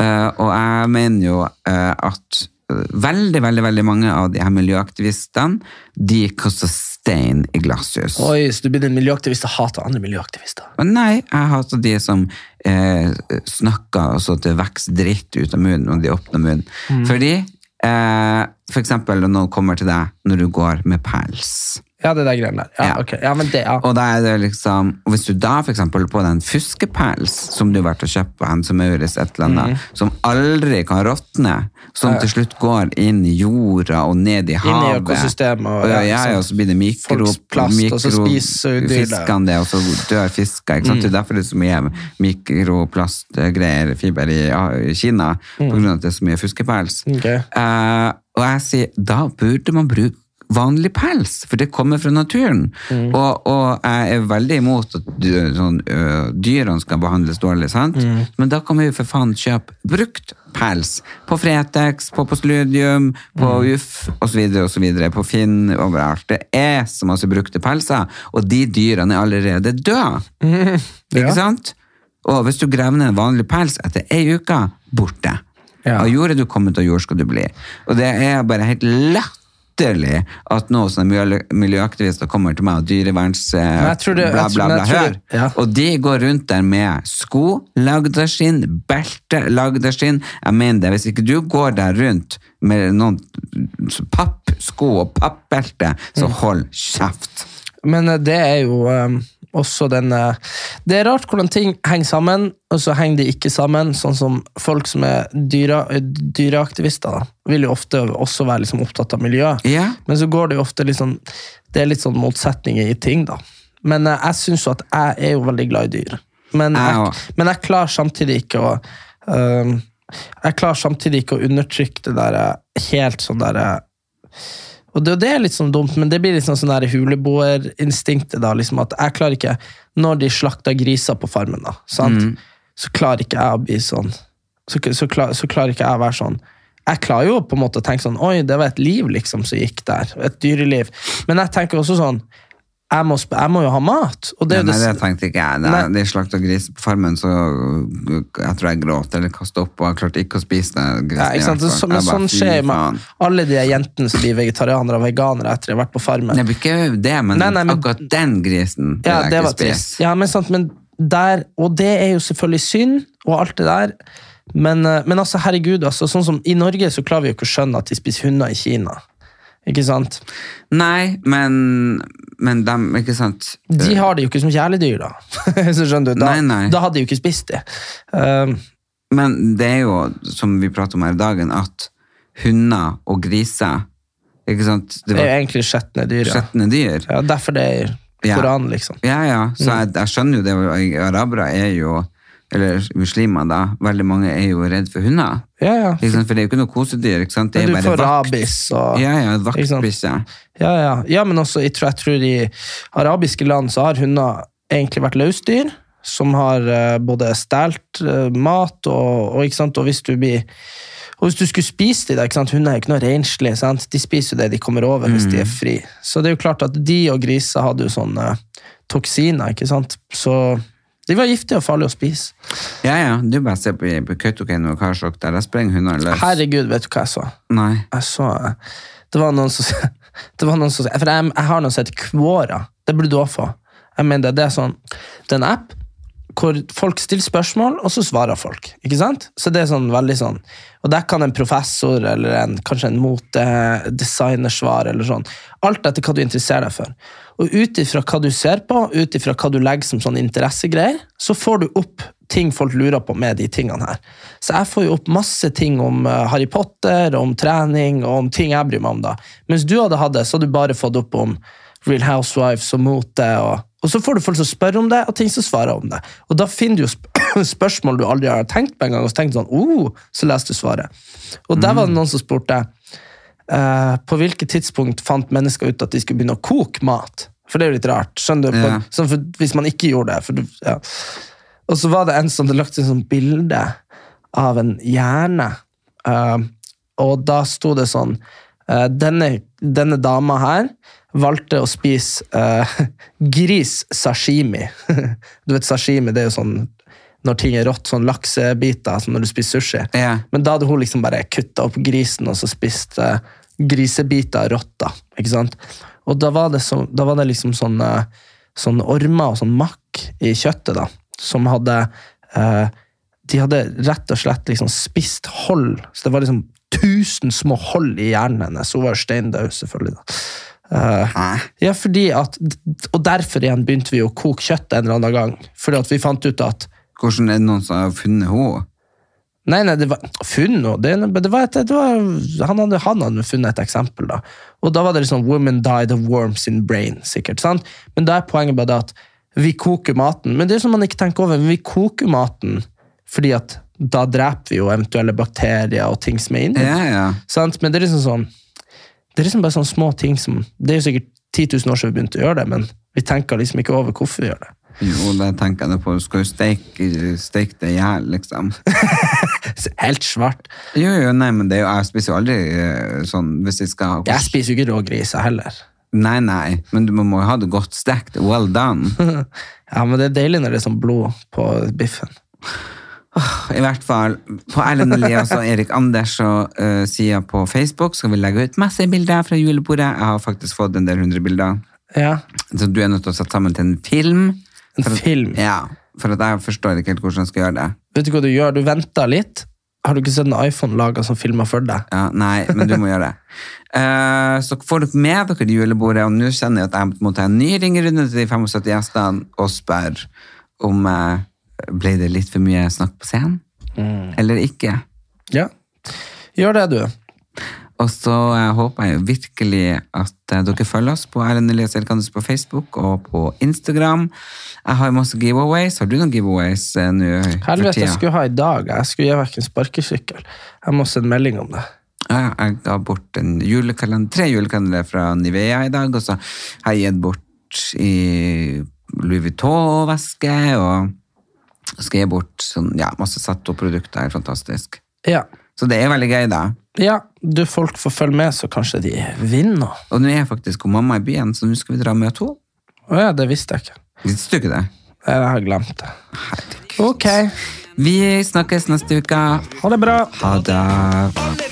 Eh, og jeg mener jo eh, at eh, veldig, veldig veldig mange av de her miljøaktivistene de kaster stein i glasshus. Oi, så du blir en miljøaktivist og hater andre miljøaktivister? Men nei, jeg hater de som eh, snakker så det vokser dritt ut av munnen når de åpner munnen. Mm. Fordi, eh, for eksempel når noen kommer til deg når du går med pels. Ja, det der greiene der. Ja, Ja. Okay. Ja, men det, ja. Og da er det liksom, og hvis du da for eksempel på den fuskepels som du har vært og kjøpt på et eller annet, Mhm. som aldri kan råtne, som til slutt går inn i jorda og ned i Inn i havet. økosystemet, og- Og, ja, ja, ja, og så blir det mikro, mikrofiskene det, og så dør fisker. Ikke sant? Mm. Det er derfor det er så mye mikroplastgreier, fiber i, Kina, på grunn av at det er så mye fuskepels. Okay. Ok. Eh, og jeg sier, da burde man bruke vanlig pels, for det kommer fra naturen. Mm. Og, og jeg er veldig imot at sånn, dyrene skal behandles dårlig, sant? Mm. Men da kan vi jo for faen kjøpe brukt pels. På Fretex, på Postludium, på Mm. UF osv. osv. På Finn, overalt. Det er så masse brukte pelser, og de dyrene er allerede døde. Ikke Ja. sant? Og hvis du graver ned en vanlig pels etter ei uke, borte. Ja. Av jordet du du kommet, og jord skal du bli. Og det er bare helt latterlig at nå sånne miljøaktivister kommer til meg og dyreverns bla, bla, bla, hør. ja. Og de går rundt der med sko lagd av skinn, belte lagd av skinn. Jeg mener det, hvis ikke du går der rundt med noen pappsko og pappbelte, så Mm. hold kjeft. Men eh, det er jo eh, også den eh, Det er rart hvordan ting henger sammen, og så henger de ikke sammen. Sånn som folk som er dyre, dyreaktivister, da, vil jo ofte også være liksom opptatt av miljøet. Yeah. Men så går det jo ofte sånn Det er litt sånn motsetninger i ting, da. Men eh, jeg syns jo at jeg er jo veldig glad i dyr. Men Jeg men jeg klarer samtidig ikke å eh, Jeg klarer samtidig ikke å undertrykke det der eh, helt sånn derre og det, det er litt sånn dumt, men det blir litt sånn, sånn huleboerinstinktet. da, liksom At jeg klarer ikke Når de slakter griser på farmen, da, sant? så klarer ikke jeg å bli sånn så, så, klar, så klarer ikke jeg å være sånn Jeg klarer jo på en måte å tenke sånn Oi, det var et liv liksom som gikk der. Et dyreliv. Men jeg tenker også sånn Jeg må, jeg må jo ha mat. Det, ja, Nei, det det, tenkte ikke jeg. Det Nei. de slakta gris på farmen, så jeg tror jeg gråt eller kasta opp, og jeg klarte ikke å spise grisen. ja, ikke sant? Så, men sånn skjer med alle de jentene som blir vegetarianere og veganere etter å har vært på farmen. Det blir ikke det, men, Nei, nei, men- akkurat den grisen vil Ja, jeg ikke spise. Ja, men, sant, men der, og det er jo selvfølgelig synd, og alt det der. Men, eh, men altså, herregud, altså, sånn som i Norge så klarer vi jo ikke å skjønne at de spiser hunder i Kina. Ikke sant? Nei, men, men de, ikke sant De har det jo ikke som kjæledyr, da. så skjønner du, da, Nei, nei. da hadde de jo ikke spist det. Um, Men det er jo, som vi prater om her i dagen, at hunder og griser Ikke sant? Det det er jo egentlig skjetne dyr. Ja. skjetne dyr. Ja, derfor det er Koranen, liksom. Ja, ja. Så Mm. jeg, jeg skjønner jo det. Arabere er jo Eller muslimer, da. Veldig mange er jo redd for hunder. Ja, ja. For det er jo ikke noe kosedyr. ikke sant? Det er Men du bare får vakt. rabis og Ja, ja, Vaktbisse. Ja, ja. ja, men også, jeg tror, jeg tror i arabiske land så har hunder egentlig vært løsdyr, som har eh, både stjålet eh, mat, og, og, ikke sant? og hvis du blir og hvis du skulle spise de, da, ikke sant? Hunder er jo ikke noe renslige, sant? de spiser jo det de kommer over hvis de er fri. Så det er jo klart at de og griser hadde jo sånne toksiner, ikke sant? Så De var giftige og farlige å spise. Ja, ja, du bare ser på, på Kautokeino og Karasjok der, jeg sprenger hundene løs. Herregud, vet du hva jeg så? Nei. Jeg så Det var noen som det var noen som, For jeg, jeg har noe som heter Quora. Det burde du òg få. Jeg mener det, det er sånn Det er en app hvor folk stiller spørsmål, og så svarer folk. Ikke sant? Så det er sånn veldig sånn Og der kan en professor eller en, kanskje en motedesigner svare, eller sånn. Alt etter hva du interesserer deg for. Og ut ifra hva du ser på, ut ifra hva du legger som sånn interessegreier, så får du opp ting folk lurer på med de tingene her. Så jeg får jo opp masse ting om eh, Harry Potter, om trening og om ting jeg bryr meg om. da. Mens du hadde hatt det, så hadde du bare fått opp om Real Housewives og mote. Og, og så får du folk som spør om det, og ting som svarer om det. Og da finner du jo sp spørsmål du aldri har tenkt på engang, og så tenker du sånn, oh, så leser du svaret. Og der var det noen som spurte uh, på hvilket tidspunkt fant mennesker ut at de skulle begynne å koke mat. For det er jo litt rart. skjønner du? På, Ja. sånn for, hvis man ikke gjorde det. For du, ja. Og så var det en som hadde lagt inn sånn bilde av en hjerne. uh, og da sto det sånn uh, denne, denne dama her valgte å spise uh, gris sashimi. du vet sashimi, det er jo sånn når ting er rått, sånn laksebiter, som når du spiser sushi. Ja. Men da hadde hun liksom bare kutta opp grisen og så spist uh, grisebiter rått. da, ikke sant? Og da var det, så, da var det liksom sånn, eh, sånn ormer og sånn makk i kjøttet, da, som hadde uh, De hadde rett og slett liksom spist hold. Så det var liksom tusen små hold i hjernen hennes. Hun var jo steindød, selvfølgelig. da. Hæ? ja, fordi at, Og derfor igjen begynte vi å koke kjøtt en eller annen gang. Fordi at vi fant ut at Hvordan er det noen som har funnet henne? Nei, nei, det var funnet det, det var et, det var, han, hadde, han hadde funnet et eksempel, da. Og da var det liksom 'Women died of worms in brain', sikkert. sant? Men da er poenget bare det at vi koker maten. Men det er som man ikke tenker over, men vi koker maten fordi at da dreper vi jo eventuelle bakterier og ting som er inni. Ja, ja. Men det er liksom sånn Det er liksom bare sånne små ting som Det er jo sikkert 10 000 år siden vi begynte å gjøre det, men vi tenker liksom ikke over hvorfor vi gjør det. Jo, det tenker jeg på. Du skal jo steke, steke det i hjel, liksom. Helt svart. Jo, jo, nei, men det er jo, jeg spiser jo aldri eh, sånn hvis jeg skal ha Jeg spiser jo ikke rågriser heller. Nei, nei, men du må jo ha det godt stekt. Well done. Ja, men det er deilig når det er sånn blod på biffen. I hvert fall på Erlend Elias og Erik Anders og uh, sida på Facebook skal vi legge ut masse bilder fra julebordet. Jeg har faktisk fått en del hundre bilder. Ja, Så du er nødt til å sette sammen til en film. En at- film? Ja, for at jeg forstår ikke helt hvordan jeg skal gjøre det. Vet du hva du gjør? Du venter litt. Har du ikke sett en iPhone laga som filmer for deg? Ja, nei, men du må gjøre det. Uh, så får dere med dere julebordet, og nå kjenner jeg at jeg må ta en ny ringerunde til de 75 gjestene og spørre om eh, ble det litt for mye snakk på scenen, eller ikke. Ja. Gjør det, du. Og så eh, håper jeg virkelig at eh, dere følger oss på Erlend Elias Elkandes på Facebook og på Instagram. Jeg har masse giveaways. Har du noen giveaways eh, nå Helvete, jeg skulle ha i dag. Jeg skulle gi vekk en sparkesykkel. Jeg må sende melding om det. Ja, jeg ga bort en julekalender, tre julekalendere fra Nivea i dag, og så har jeg gitt bort i Louis Vuitton-veske, og gi bort sånn, ja, masse Sato-produkter. Helt fantastisk. Ja. Så det er veldig gøy, da. ja, du folk får følge med, så kanskje de vinner. Og nå er jeg faktisk og mamma i byen, så nå skal vi dra med to. Å ja, det visste jeg ikke. Visste du ikke det? Jeg har glemt det. Herregud. Ok, Vi snakkes neste uke. ha det bra. Ha det.